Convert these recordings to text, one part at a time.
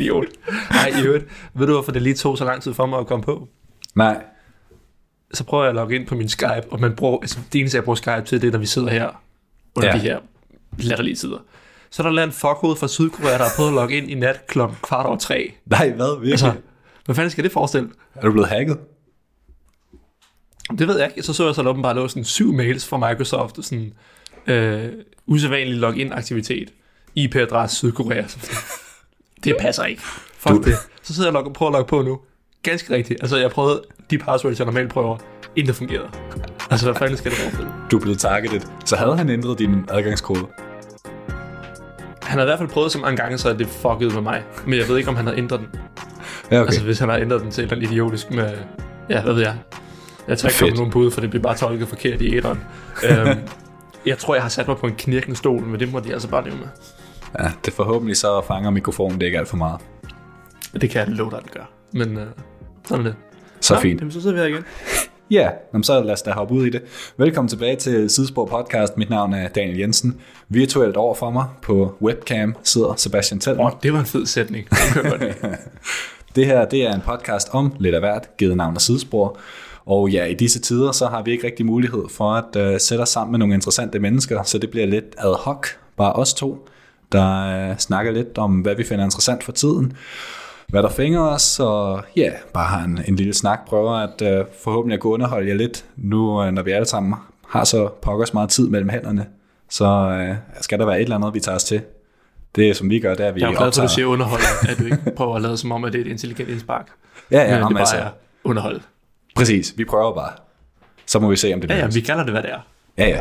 Idiot. Nej, i øvrigt. Ved du, hvorfor det lige tog så lang tid for mig at komme på? Nej. Så prøver jeg at logge ind på min Skype, og man bruger, altså, det eneste, jeg bruger Skype til, det er, når vi sidder her under Ja. de her latterlige tider. Så er der en fuckhoved fra Sydkorea, der har prøvet at logge ind i nat kl. kvart over tre. Nej, hvad? Virkelig? Altså, hvad fanden skal det forestille? er du blevet hacket? Det ved jeg ikke. Så så jeg så åbenbart lå sådan syv mails fra Microsoft, og sådan øh, usædvanlig login-aktivitet. IP-adresse Sydkorea. Det passer ikke. Fuck Du- det. Så sidder jeg og logger, prøver at logge på nu. Ganske rigtigt. Altså, jeg prøvede de passwords, jeg normalt prøver. Intet fungerede. Altså, hvad fanden skal det forestille? Du er blevet targeted. Så havde han ændret din adgangskode. Han har i hvert fald prøvet så mange gange, så det fuckede med mig. Men jeg ved ikke, om han har ændret den. Ja, okay. Altså, hvis han har ændret den til et eller andet idiotisk med... Ja, hvad ved jeg. Jeg tror ikke, der nogen bud, for det bliver bare tolket forkert i æderen. øhm, jeg tror, jeg har sat mig på en knirkende stol, men det må de altså bare leve med. Ja, det forhåbentlig så fanger mikrofonen det ikke alt for meget. Det kan jeg love dig, at det gør. Men øh, sådan er det. Så Nå, fint. Jamen, så sidder vi her igen. Ja, jamen så lad os da hoppe ud i det. Velkommen tilbage til Sidespor Podcast. Mit navn er Daniel Jensen. Virtuelt over for mig på webcam sidder Sebastian Tellner. Åh, det var en fed sætning. Det her det er en podcast om lidt af hvert, givet navn og sidespor. Og ja, i disse tider, så har vi ikke rigtig mulighed for at uh, sætte os sammen med nogle interessante mennesker, så det bliver lidt ad hoc, bare os to, der uh, snakker lidt om, hvad vi finder interessant for tiden, hvad der fænger os, og ja, bare har en, en lille snak, prøver at uh, forhåbentlig at kunne underholde jer lidt, nu uh, når vi alle sammen har så pokkers meget tid mellem hænderne, så uh, skal der være et eller andet, vi tager os til. Det som vi gør, det er, at vi Jeg er glad for, at du siger underhold, at du ikke prøver at lade som om, at det er et intelligent indspark. Ja, ja, men det men altså, bare er underhold. præcis, vi prøver bare. Så må vi se, om det Ja, ja, lykkes. vi kalder det, hvad det er. Ja, ja.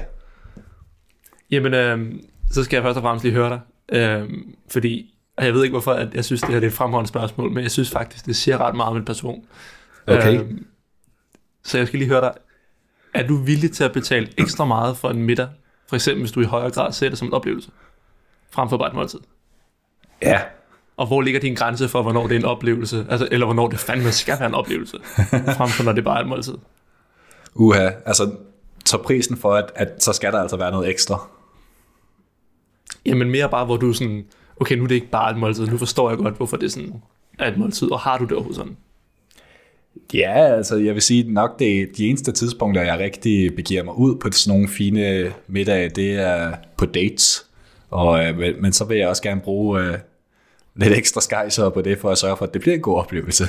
Jamen, øh, så skal jeg først og fremmest lige høre dig. Øh, fordi, og jeg ved ikke hvorfor, at jeg synes, det her det er et fremragende spørgsmål, men jeg synes faktisk, det siger ret meget om en person. Okay. Øh, så jeg skal lige høre dig. Er du villig til at betale ekstra meget for en middag? For eksempel, hvis du i højere grad ser det som en oplevelse, frem for bare et måltid. Ja, Og hvor ligger din grænse for, hvornår det er en oplevelse? Altså, eller hvornår det fandme skal være en oplevelse, frem for når det bare er et måltid? uha. Altså, så prisen for, at, at så skal der altså være noget ekstra. Jamen mere bare, hvor du er sådan, okay, nu er det ikke bare et måltid, nu forstår jeg godt, hvorfor det sådan er et måltid, og har du det overhovedet sådan? Ja, altså jeg vil sige nok, det er de eneste tidspunkter, jeg rigtig begiver mig ud på sådan nogle fine middage, det er på dates. Og, øh, men- men så vil jeg også gerne bruge øh, lidt ekstra skejser på det, for at sørge for, at det bliver en god oplevelse.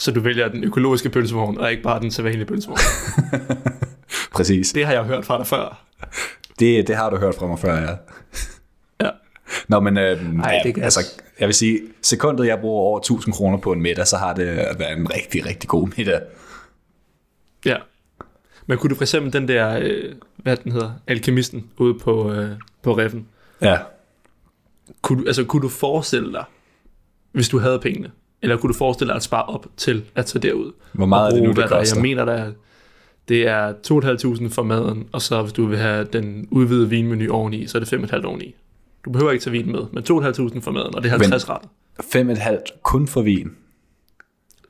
Så du vælger den økologiske pølsevogn, og ikke bare den sædvanlige pølsevogn. Præcis. Det har jeg hørt fra dig før. Det, det har du hørt fra mig før, ja. Ja. Nå, men øh, Ej, det kan- altså, jeg vil sige, sekundet jeg bruger over 1000 kroner på en middag, så har det været en rigtig, rigtig god middag. Ja. Men kunne du for eksempel den der, øh, hvad den hedder, alkemisten ude på, øh, på Reffen, Ja. kunne altså, kunne du forestille dig, hvis du havde pengene, eller kunne du forestille dig at spare op til at tage derud? Hvor meget og er det nu, bruge, det hvad der- koster? Jeg mener, der er, det er 2.500 for maden, og så hvis du vil have den udvidede vinmenu oveni, så er det 5.500 oveni. Du behøver ikke tage vin med, men 2.500 for maden, og det er 50 retter. Fem et halvt kun for vin.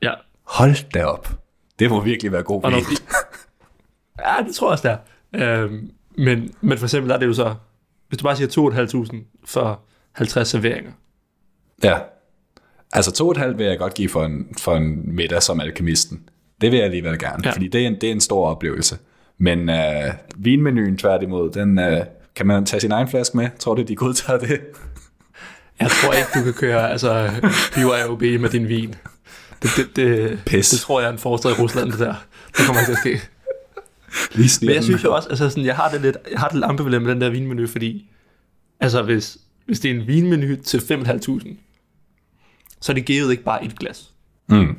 Ja, Hold da op. Det må virkelig være god når vin. vi, ja, det tror jeg også, det er. Øhm, men, men for eksempel er det jo så, hvis du bare siger 2.500 for 50 serveringer, Ja. Altså to og et halvt vil jeg godt give for en, for en middag som alkemisten. Det vil jeg alligevel gerne, ja. Fordi det er, en, det er en stor oplevelse. Men øh, vinmenuen tværtimod, den øh, kan man tage sin egen flaske med. Tror du, de godtager det? Jeg tror ikke, du kan køre altså, BYOB med din vin. Det, det, det, Pis. det tror jeg er en forstad i Rusland, det der. Det kommer ikke til at ske. Lige Men jeg synes jo også, altså sådan, jeg har det lidt, jeg har det lidt ambivalent med den der vinmenu, fordi altså hvis, hvis det er en vinmenu til 5.500, så er det givet ikke bare et glas. Mm.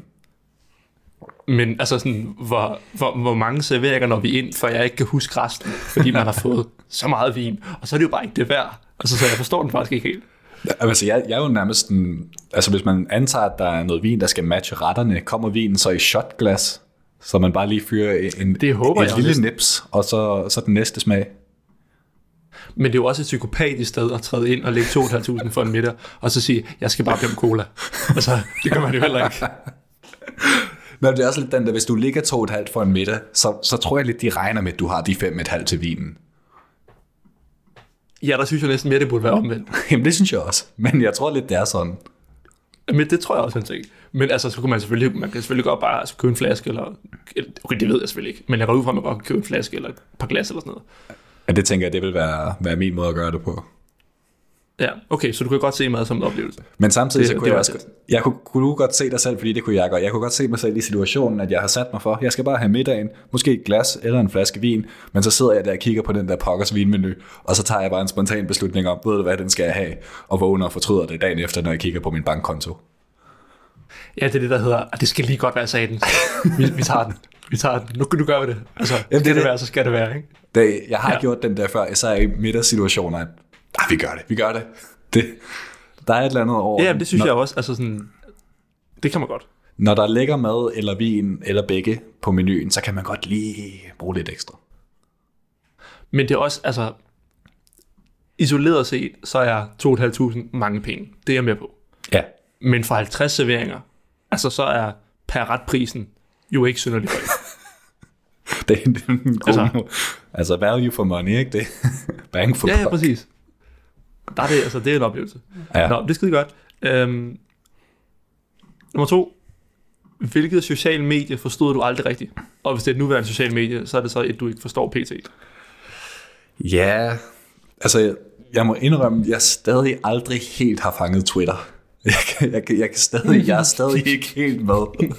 Men altså sådan, hvor, hvor, hvor mange serveringer når vi ind, for jeg ikke kan huske resten, fordi man har fået så meget vin, og så er det jo bare ikke det værd. Altså, så jeg forstår den faktisk ikke helt. Altså, jeg, jeg er jo nærmest en, Altså, hvis man antager, at der er noget vin, der skal matche retterne, kommer vinen så i shotglas, så man bare lige fyrer en, Det håber et jeg lille næsten. nips, og så, så den næste smag. Men det er jo også et psykopatisk sted at træde ind og lægge 2.500 for en middag, og så sige, jeg skal bare blive cola. Altså, det gør man jo heller ikke. Men det er også lidt den der, hvis du ligger to og et halvt for en middag, så, så tror jeg lidt, de regner med, at du har de fem et halvt til vinen. Ja, der synes jeg næsten mere, det burde være omvendt. Jamen, det synes jeg også. Men jeg tror lidt, det er sådan. Men det tror jeg også, han tænker. Men altså, så kunne man selvfølgelig, man kan selvfølgelig godt bare altså, købe en flaske, eller, okay, det ved jeg selvfølgelig ikke, men jeg går ud fra, at man godt kan købe en flaske, eller et par glas, eller sådan noget. Ja, det tænker jeg, det vil være, være min måde at gøre det på. Ja, okay, så du kan godt se mad som en oplevelse. Men samtidig Det- så det kunne jeg var også, det. jeg kunne, kunne godt se dig selv, fordi det kunne jeg godt. Jeg kunne godt se mig selv i situationen, at jeg har sat mig for, jeg skal bare have middagen, måske et glas eller en flaske vin, men så sidder jeg der og kigger på den der pokkers vinmenu, og så tager jeg bare en spontan beslutning om, ved du hvad, den skal jeg have, og vågner og fortryder det dagen efter, når jeg kigger på min bankkonto. Ja, det er det, der hedder, at det skal lige godt være saten. Vi, vi tager den. Vi tager den. Nu, nu gør vi det. Altså, det Jamen, er det, det det. være, så skal det være, ikke? Det, jeg har ja. Gjort den der før, jeg er i middagssituationer, at ah, vi gør det, vi gør det. det. Der er et eller andet over, Ja, det synes når, jeg også. Altså sådan, det kan man godt. når der ligger mad eller vin eller begge på menuen, så kan man godt lige bruge lidt ekstra. Men det er også, altså, isoleret set, så er 2.500 mange penge. Det er jeg med på. Ja, Men for 50 serveringer, altså så er per retprisen jo ikke synderligt høj. det, er- en god altså, Altså- value for money, ikke det? Bang for Ja, ja, præcis. Der er det, altså, det er en oplevelse. Ja. Nå, det er skide godt. Øhm, nummer to. Hvilket social medie forstod du aldrig rigtigt? Og hvis det er et nuværende social medie, så er det så et, du ikke forstår pt. Ja, altså jeg, jeg må indrømme, at jeg stadig aldrig helt har fanget Twitter. Jeg kan, jeg, kan, jeg, kan stadig, jeg er stadig ikke helt med.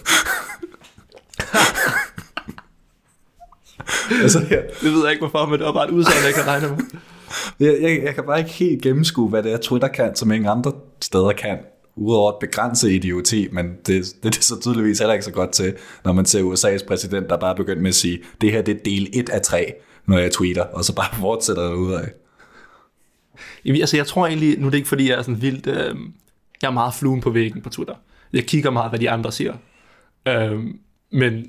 altså, jeg, Det ved jeg ikke, hvorfor, men det var bare et udsagn, jeg kan regne med jeg, jeg, jeg kan bare ikke helt gennemskue, hvad det er, Twitter kan, som ingen andre steder kan. Udover at begrænse idioti, men det, det er det så tydeligvis heller ikke så godt til, når man ser USA's præsident, der bare er begyndt med at sige, det her det er del 1 af 3, når jeg tweeter, og så bare fortsætter ud af. Jamen, altså, jeg tror egentlig, nu er det ikke, fordi jeg er sådan vildt... Øh, jeg er meget fluen på væggen på Twitter. Jeg kigger meget, hvad de andre siger. Øh, men,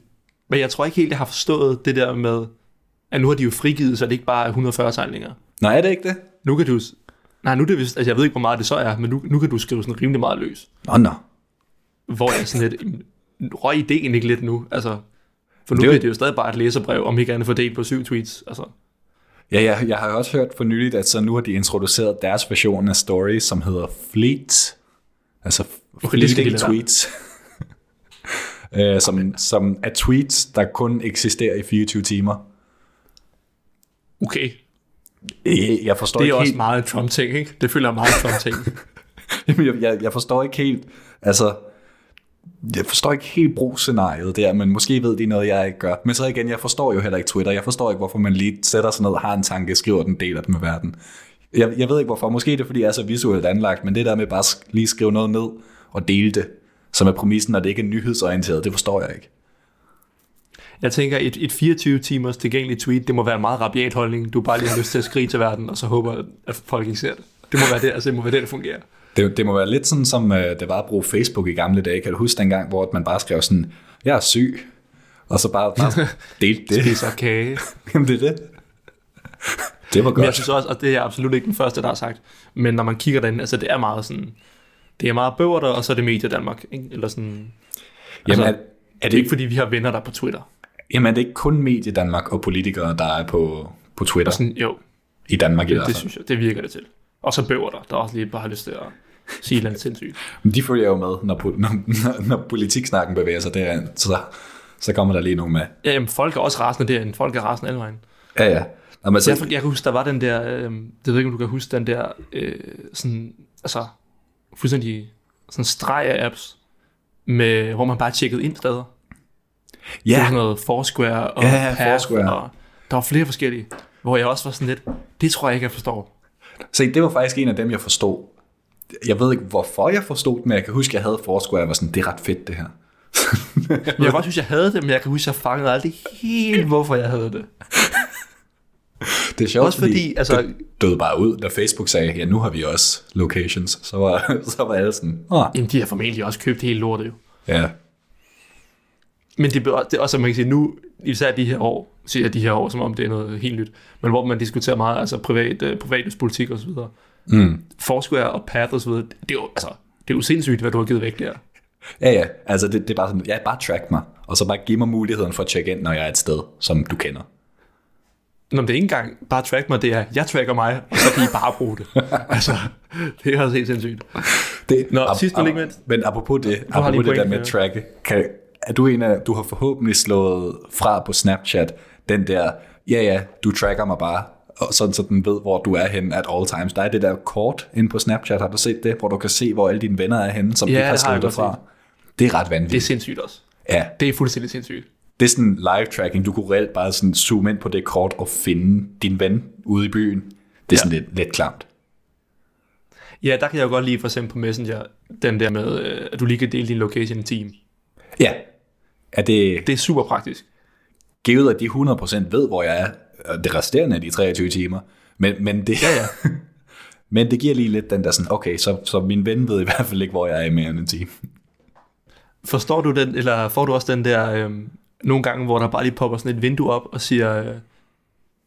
men jeg tror ikke helt, jeg har forstået det der med, at nu har de jo frigivet, så det ikke bare er 140 tegninger. Nej, er det ikke det? Nu kan du... Nej, nu er det vist... Altså, jeg ved ikke, hvor meget det så er, men nu, nu kan du skrive sådan rimelig meget løs. Nå, nå. Hvor jeg sådan lidt... Røg ideen ikke lidt nu? Altså, for nu Det er bliver det jo stadig bare et læserbrev, om ikke andet fordelt på syv tweets. Altså, Ja, jeg, jeg har også hørt for nyligt, at så nu har de introduceret deres version af Stories, som hedder Fleet. Altså Okay, det fleeting være. tweets. øh, som, som er tweets, der kun eksisterer i 24 timer. okay, Jeg forstår det er ikke også helt, meget Trump-ting, ikke? Det føler jeg meget Trump-ting. Jeg, jeg, jeg forstår ikke helt, altså, jeg forstår ikke helt brugsscenariet der, men måske ved de noget, jeg ikke gør. Men så igen, jeg forstår jo heller ikke Twitter. Jeg forstår ikke, hvorfor man lige sætter sig ned, har en tanke, skriver den, deler den med verden. Jeg, jeg ved ikke hvorfor. Måske er det, fordi jeg er så visuelt anlagt, men det der med bare lige skrive noget ned og dele det, som er præmissen, når det ikke er nyhedsorienteret, det forstår jeg ikke. Jeg tænker, et, et 24 timers tilgængeligt tweet, det må være en meget rabiat holdning. Du bare lige har lyst til at skrige til verden, og så håber, at folk ikke ser det. Det må være det, altså det må være det, der fungerer. Det, det må være lidt sådan, som øh, det var at bruge Facebook i gamle dage. Kan du huske dengang, hvor man bare skrev sådan, jeg er syg, og så bare, bare delte det. Spiser kage. Jamen, det er det. Det var Men jeg godt. synes også, og det er absolut ikke den første, der har sagt, men når man kigger derinde, altså det er meget sådan, det er meget bøvert, og så er det Medie Danmark, ikke? Eller sådan, Jamen, altså, er, er, det det er ikke fordi, vi har venner der er på Twitter. Jamen, er det ikke kun Medie Danmark og politikere, der er på, på Twitter? Sådan, jo, I Danmark i det, hvert det synes jeg, det virker det til. Og så bøver der, der også lige bare har lyst til at sige et eller andet sindssygt. Men de følger jo med, når, po- når, når politiksnakken bevæger sig derind. Så, så kommer der lige nogen med. Ja, jamen, folk er også rasende derinde. Folk er rasende alle vejen. Ja, ja. Nå, men Så jeg, jeg kan huske, der var den der, øh, det ved jeg ikke, om du kan huske, den der, øh, sådan, altså, fuldstændig sådan streg af apps, med, hvor man bare tjekkede ind steder. Det var ja, sådan noget Foursquare og Ja, ja, Path, Foursquare. og der var flere forskellige, hvor jeg også var sådan lidt, det tror jeg ikke, jeg forstår. se, det var faktisk en af dem, jeg forstod. Jeg ved ikke, hvorfor jeg forstod det, men jeg kan huske, jeg havde Foursquare, og jeg var sådan, det er ret fedt, det her. Jeg kan godt synes, jeg havde det, men jeg kan huske, jeg fangede aldrig helt, hvorfor jeg havde det. Det er sjovt, Også fordi, altså, det døde bare ud, da Facebook sagde, ja, nu har vi også locations. Så var, så var alle sådan, Åh, jamen, de har formentlig også købt hele lortet jo. ja, Men det, det også, man kan sige, nu, især de her år, siger jeg de her år, som om det er noget helt nyt, men hvor man diskuterer meget, altså privat, øh, privatlivspolitik og så videre. mm. Foursquare og Path og så videre, det er jo, altså, det er jo sindssygt, hvad du har givet væk der. ja, ja, altså det, det er bare sådan, ja, bare track mig, og så bare giv mig muligheden for at tjekke ind, når jeg er et sted, som du kender. Nå, men det er ikke engang bare track mig, det er, jeg tracker mig, og så kan I bare bruge det. altså, det er også helt sindssygt. Det, Nå, sidst men ikke mindst. Men apropos det, apropos det der med at tracke, kan, er du en af, du har forhåbentlig slået fra på Snapchat, den der, ja ja, du tracker mig bare, og sådan så den ved, hvor du er henne at all times. Der er det der kort inde på Snapchat, har du set det, hvor du kan se, hvor alle dine venner er henne, som Ja, det har jeg dig fra. Det er ret Det er vanvittigt. sindssygt også. Ja, Det er fuldstændig sindssygt. det er sådan live tracking. Du kunne reelt bare sådan zoome ind på det kort og finde din ven ude i byen. Det er sådan lidt, lidt klamt. Ja, der kan jeg jo godt lide for eksempel på Messenger, den der med, øh, at du lige kan dele din location i team. Ja, er det, Det er super praktisk. givet, at de 100% ved, hvor jeg er, og det resterende af de 23 timer. Men, men, det, Ja, ja. men det giver lige lidt den der sådan, okay, så, så min ven ved i hvert fald ikke, hvor jeg er i mere end en time. Forstår du den, eller får du også den der, øh, nogle gange, hvor der bare lige popper sådan et vindue op og siger, øh,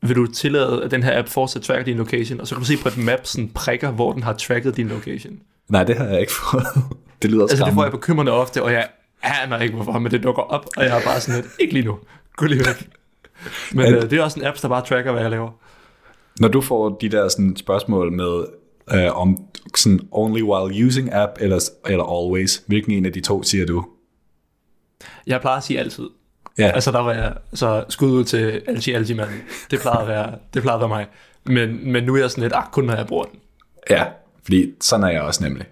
vil du tillade, at den her app fortsat tracker din location, og så kan du se på et map sådan prikker, hvor den har tracket din location. Nej, det har jeg ikke fået. Det lyder Altså det får skræmmende. jeg bekymrende ofte, og jeg aner ikke hvorfor, men det dukker op, og jeg er bare sådan lidt, ikke lige nu, gå lige væk. Men øh, det er også en app, der bare tracker, hvad jeg laver. Når du får de der sådan, spørgsmål med, øh, om sådan only while using app, eller, eller always, hvilken en af de to siger du? Jeg plejer at sige altid. Ja, Altså der var jeg så skud ud til Algi Algi manden. Det plejede at være, det plejede at være mig. Men, men nu er jeg sådan lidt, ah, kun når jeg bruger den. ja, fordi sådan er jeg også nemlig.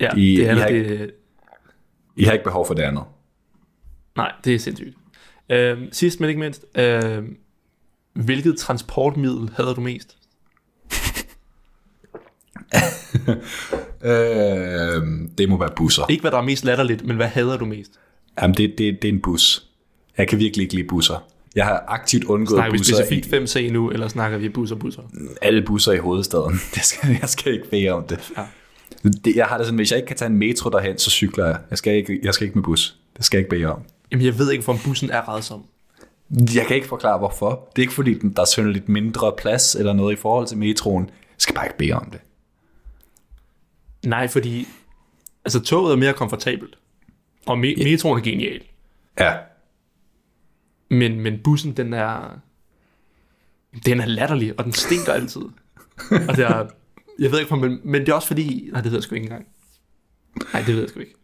Ja, I- det I er har det, I har ikke behov for det andet. nej, det er sindssygt. Øhm, sidst men ikke mindst, øhm, hvilket transportmiddel havde du mest? Øh, det må være busser. Ikke hvad der er mest latterligt, men hvad hader du mest? Jamen, det, det, det er en bus. Jeg kan virkelig ikke lide busser. Jeg har aktivt undgået Snakker vi busser specifikt i 5C nu, eller snakker vi busser busser? alle busser i hovedstaden. Det skal, jeg skal ikke bede om det. Ja. Det. Jeg har det sådan, hvis jeg ikke kan tage en metro derhen, så cykler jeg. Jeg skal ikke, jeg skal ikke med bus. Det skal jeg ikke bede om. Jamen jeg ved ikke, om bussen er redsom. Jeg kan ikke forklare, hvorfor. Det er ikke fordi, den- der er sådan lidt mindre plads eller noget i forhold til metroen. Jeg skal bare ikke bede om det. Nej, fordi altså, toget er mere komfortabelt, og me- metroen er genial. Ja. Men, men bussen, den er... Den er latterlig, og den stinker altid. Og det er... Jeg ved ikke, men, men det er også fordi... Nej, det ved jeg sgu ikke engang. Nej, det ved jeg sgu ikke.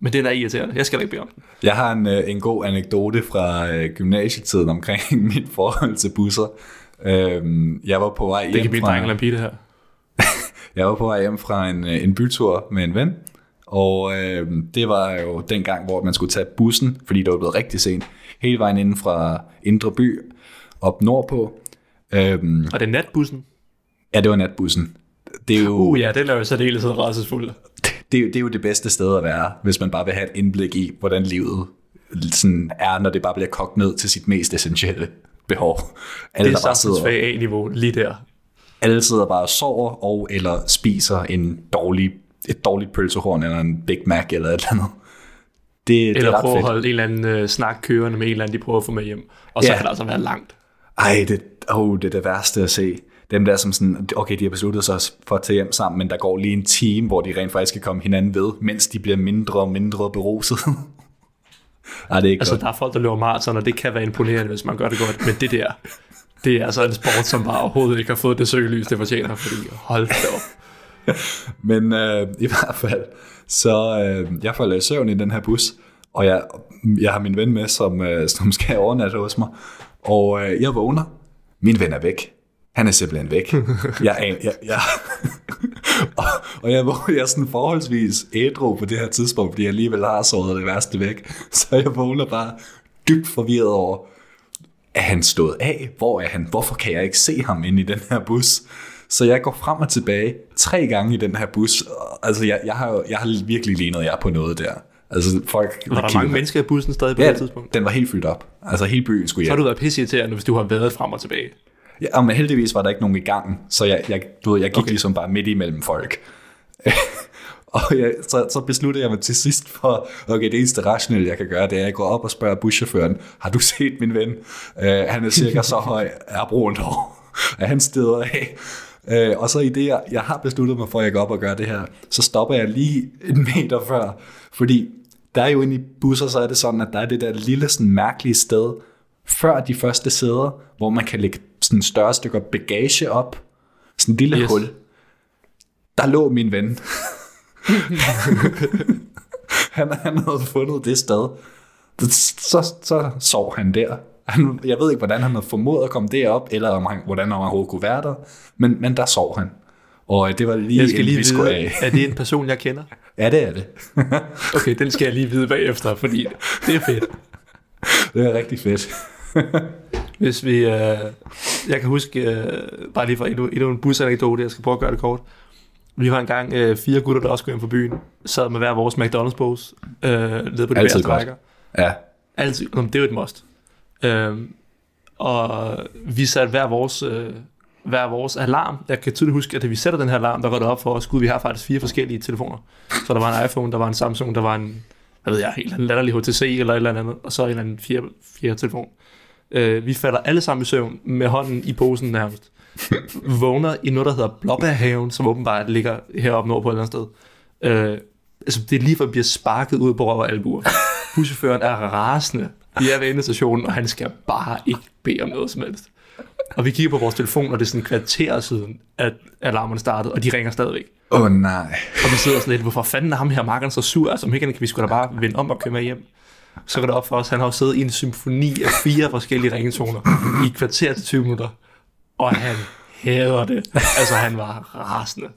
Men den er irriterende. Jeg skal da ikke bede om den. Jeg har en, øh, en god anekdote fra øh, gymnasietiden omkring mit forhold til busser. Øhm, jeg var på vej Det kan hjem blive en fra... dreng pige, det her. Jeg var på vej hjem fra en, øh, en bytur med en ven, og øh, det var jo den gang, hvor man skulle tage bussen, fordi det var blevet rigtig sent, hele vejen inden fra Indre By op nordpå. Øhm, Og det er natbussen. ja, det var natbussen. Det er jo, Uh ja, den er jo særdeles rædselsfuld. det, er det er jo det bedste sted at være, hvis man bare vil have et indblik i, hvordan livet sådan er, når det bare bliver kogt ned til sit mest essentielle behov. Alle, Det er bare sidder, samfundsfag A-niveau lige der. alle sidder bare og sover og eller spiser en dårlig, et dårligt pølsehorn eller en Big Mac eller et eller andet. Det, det Eller er prøve at holde en eller anden øh, snak kørende med en eller anden, de prøver at få med hjem. Og så Ja. kan det altså være langt. Ej, det, oh, det er det værste at se. Dem der som sådan, okay, de har besluttet sig for at tage hjem sammen, men der går lige en time, hvor de rent faktisk kan komme hinanden ved, mens de bliver mindre og mindre beruset. Ej, det er ikke Altså, godt. der er folk, der løber maraton, og det kan være imponerende, hvis man gør det godt. Men det der, det er altså en sport, som bare overhovedet ikke har fået det søgelys, det fortjener. Fordi hold da op. Men øh, i hvert fald, så øh, jeg falder i søvn i den her bus, og jeg, jeg har min ven med, som, øh, som skal overnatte hos mig, og øh, jeg vågner. Min ven er væk. Han er simpelthen væk. Jeg, jeg, jeg, jeg, og, og jeg, jeg er sådan forholdsvis ædru på det her tidspunkt, fordi jeg alligevel har sovet det værste væk. Så jeg vågner bare dybt forvirret over, er han stået af? Hvor er han? Hvorfor kan jeg ikke se ham inde i den her bus? Så jeg går frem og tilbage tre gange i den her bus. Altså, jeg, jeg, har, jeg har virkelig lignet jer på noget der. Altså, folk... Var der mange mennesker i bussen stadig på Ja, det tidspunkt? den var helt fyldt op. Altså, hele byen skulle Så har hjem. du været pisseirriterende, hvis du har været frem og tilbage. Ja, men heldigvis var der ikke nogen i gangen, så jeg, jeg, du ved, jeg gik okay. Ligesom bare midt imellem folk. og jeg, så, så besluttede jeg mig til sidst for, okay, det eneste rationelle, jeg kan gøre, det er, at jeg går op og spørger buschaufføren, har du set min ven? Uh, han er cirka så høj, er brunt hår, er han steder af? Uh, og så i det, jeg, jeg har besluttet mig for, at jeg går op og gør det her, så stopper jeg lige en meter før, fordi der er jo inde i busser, så er det sådan, at der er det der lille sådan mærkelige sted, før de første sæder, hvor man kan lægge sådan større stykker bagage op, sådan en lille yes. Hul. Der lå min ven han, han havde fundet det sted. Så, så sov han der. Han, jeg ved ikke, hvordan han havde formået at komme derop, eller om han, hvordan han overhovedet kunne være der, men, men der sov han. Og det var lige Jeg skal lige vide, af. er det en person, jeg kender? Ja, det er det. Okay, den skal jeg lige vide bagefter, fordi det er fedt. det er rigtig fedt. Hvis vi, øh, jeg kan huske, øh, bare lige for endnu, endnu en busanekdote, jeg skal prøve at gøre det kort. Vi var engang øh, fire gutter, der også skulle hjem fra byen, sad med hver vores McDonald's-pose, øh, nede på de Altid godt. Ja, Altid, Nå, det er jo et must. Øh, og vi satte hver vores, øh, hver vores alarm. Jeg kan tydeligt huske, at da vi sætter den her alarm, der går det op for os, gud, vi har faktisk fire forskellige telefoner. Så der var en iPhone, der var en Samsung, der var en, hvad ved jeg, helt en latterlig HTC eller et eller andet, og så en eller anden fjerde, fjerde telefon. Øh, vi falder alle sammen i søvn med hånden i posen nærmest. Vågner i noget, der hedder Blåbærhaven, som åbenbart ligger heroppe nord på et eller andet sted. Øh, altså, det er lige for at blive sparket ud på røv og albuer. Buschaufføren er rasende. Vi er ved endestationen, og han skal bare ikke bede om noget som helst. Og vi kigger på vores telefon, og det er sådan en kvarter siden, at alarmerne startede, og de ringer stadigvæk. Åh oh, nej. Og vi sidder sådan lidt, hvorfor fanden er ham her markeren så sur? Altså, om ikke kan vi sgu da bare vende om og køre med hjem. Så går det op for os, han har jo siddet i en symfoni af fire forskellige ringetoner i et kvarter til 20 minutter. Og han hader det. Altså, han var rasende.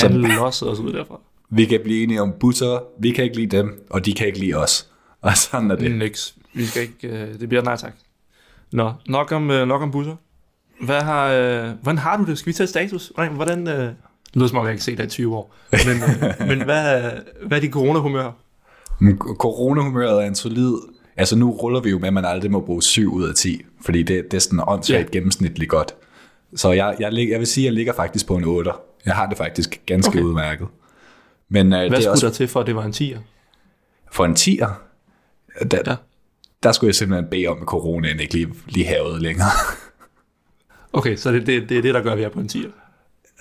Han lossede os ud derfra. Vi kan blive enige om busser, vi kan ikke lide dem, og de kan ikke lide os. Og sådan er det. Nix. Vi skal ikke, øh, det bliver nej tak. Nå, nok om, øh, nok om busser. Hvad har, øh, hvordan har du det? Skal vi tage status? Hvordan, hvordan øh, det lyder som om, jeg ikke set dig i 20 år. Men, øh, men hvad, hvad er dit coronahumør? Coronahumøret er en solid... Altså nu ruller vi jo med, at man aldrig må bruge 7 ud af 10, fordi det, det er sådan åndssvagt Ja. gennemsnitligt godt. Så jeg, jeg, jeg vil sige, at jeg ligger faktisk på en 8. Jeg har det faktisk ganske Okay. udmærket. Men øh, Hvad det skulle også der til, for at det var en 10'er? for en 10'er, der, Ja. ja. der skulle jeg simpelthen bede om, at coronaen ikke lige, lige havede længere. Okay, så det, det, det er det, der gør, at vi er på en 10'er.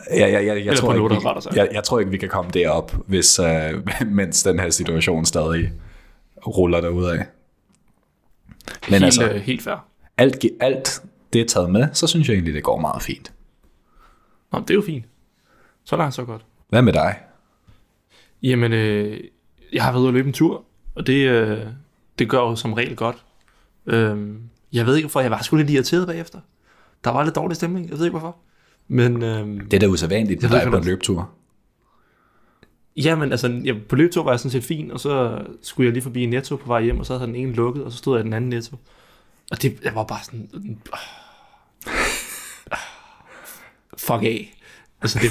Jeg, jeg, jeg, jeg, Eller tror ikke, vi, jeg, jeg tror ikke, vi kan komme derop, hvis, øh, mens den her situation stadig ruller derudad. Men helt, altså, øh, helt fair. alt, alt det er taget med, så synes jeg egentlig, det går meget fint. Nå, det er jo fint. Så langt, så godt. Hvad med dig? Jamen, øh, jeg har været ude at løbe en tur, og det, øh, det gør jo som regel godt. Øh, jeg ved ikke, hvorfor jeg var sgu lidt irriteret bagefter. Der var lidt dårlig stemning, jeg ved ikke hvorfor. Men øh, Det er da usædvanligt, dig ikke, på en løbetur. ja, men altså, jeg, på løbetur var jeg sådan set fin, og så skulle jeg lige forbi en netto på vej hjem, og så havde den ene lukket, og så stod jeg i den anden netto. Og det jeg var bare sådan... øh, fuck af. Altså, det,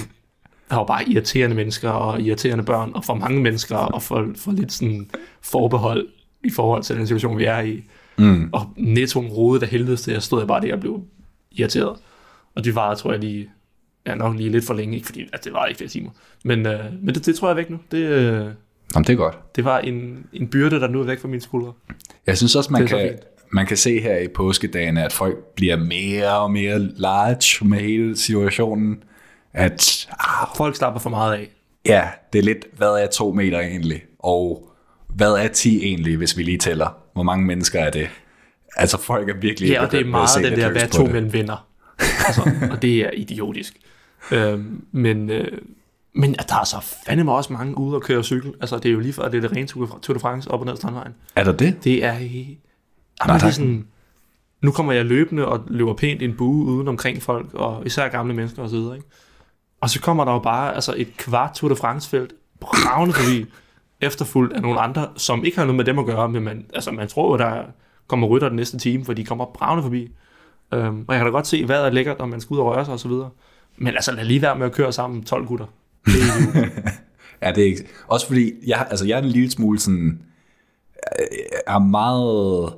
der var bare irriterende mennesker og irriterende børn, og for mange mennesker, og for, for lidt sådan forbehold i forhold til den situation, vi er i. Mm. Og nettoen rodede af helvede til, jeg stod jeg bare der og blev irriteret. Og det var, tror jeg, lige, ja, nok lige lidt for længe, ikke fordi at det var ikke flere timer. Men, øh, men det, det tror jeg er væk nu. Det, øh, Jamen, det er godt. det var en, en byrde, der nu er væk fra mine skuldre. Jeg synes også, man er kan, man kan se her i påskedagene, at folk bliver mere og mere large med hele situationen. At ah, Folk slapper for meget af. ja, det er lidt, hvad er to meter egentlig? Og hvad er 10 egentlig, hvis vi lige tæller? Hvor mange mennesker er det? Altså folk er virkelig Ja, og det er meget den der, hvad på to mellem venner. Altså, og det er idiotisk. Øhm, men, øh, men der er så fandeme også mange ude og køre cykel. Altså, det er jo lige før, det er det rene Tour de France op og ned Strandvejen. Er der det? Det er... Jamen, det der er sådan, nu kommer jeg løbende og løber pænt en bue uden omkring folk, og især gamle mennesker osv. Ikke? Og så kommer der jo bare altså et kvart Tour de France-felt bravende forbi, efterfulgt af nogle andre, som ikke har noget med dem at gøre, men man, altså, man tror jo, der kommer rytter den næste time, for de kommer bravende forbi. Øhm, og jeg kan da godt se, hvad er lækkert, når man skal ud og røre sig osv. Men altså, lad lige være med at køre sammen 12 gutter. Det er. Ja, det er ikke. Også fordi, jeg, altså, jeg er en lille smule sådan, øh, er meget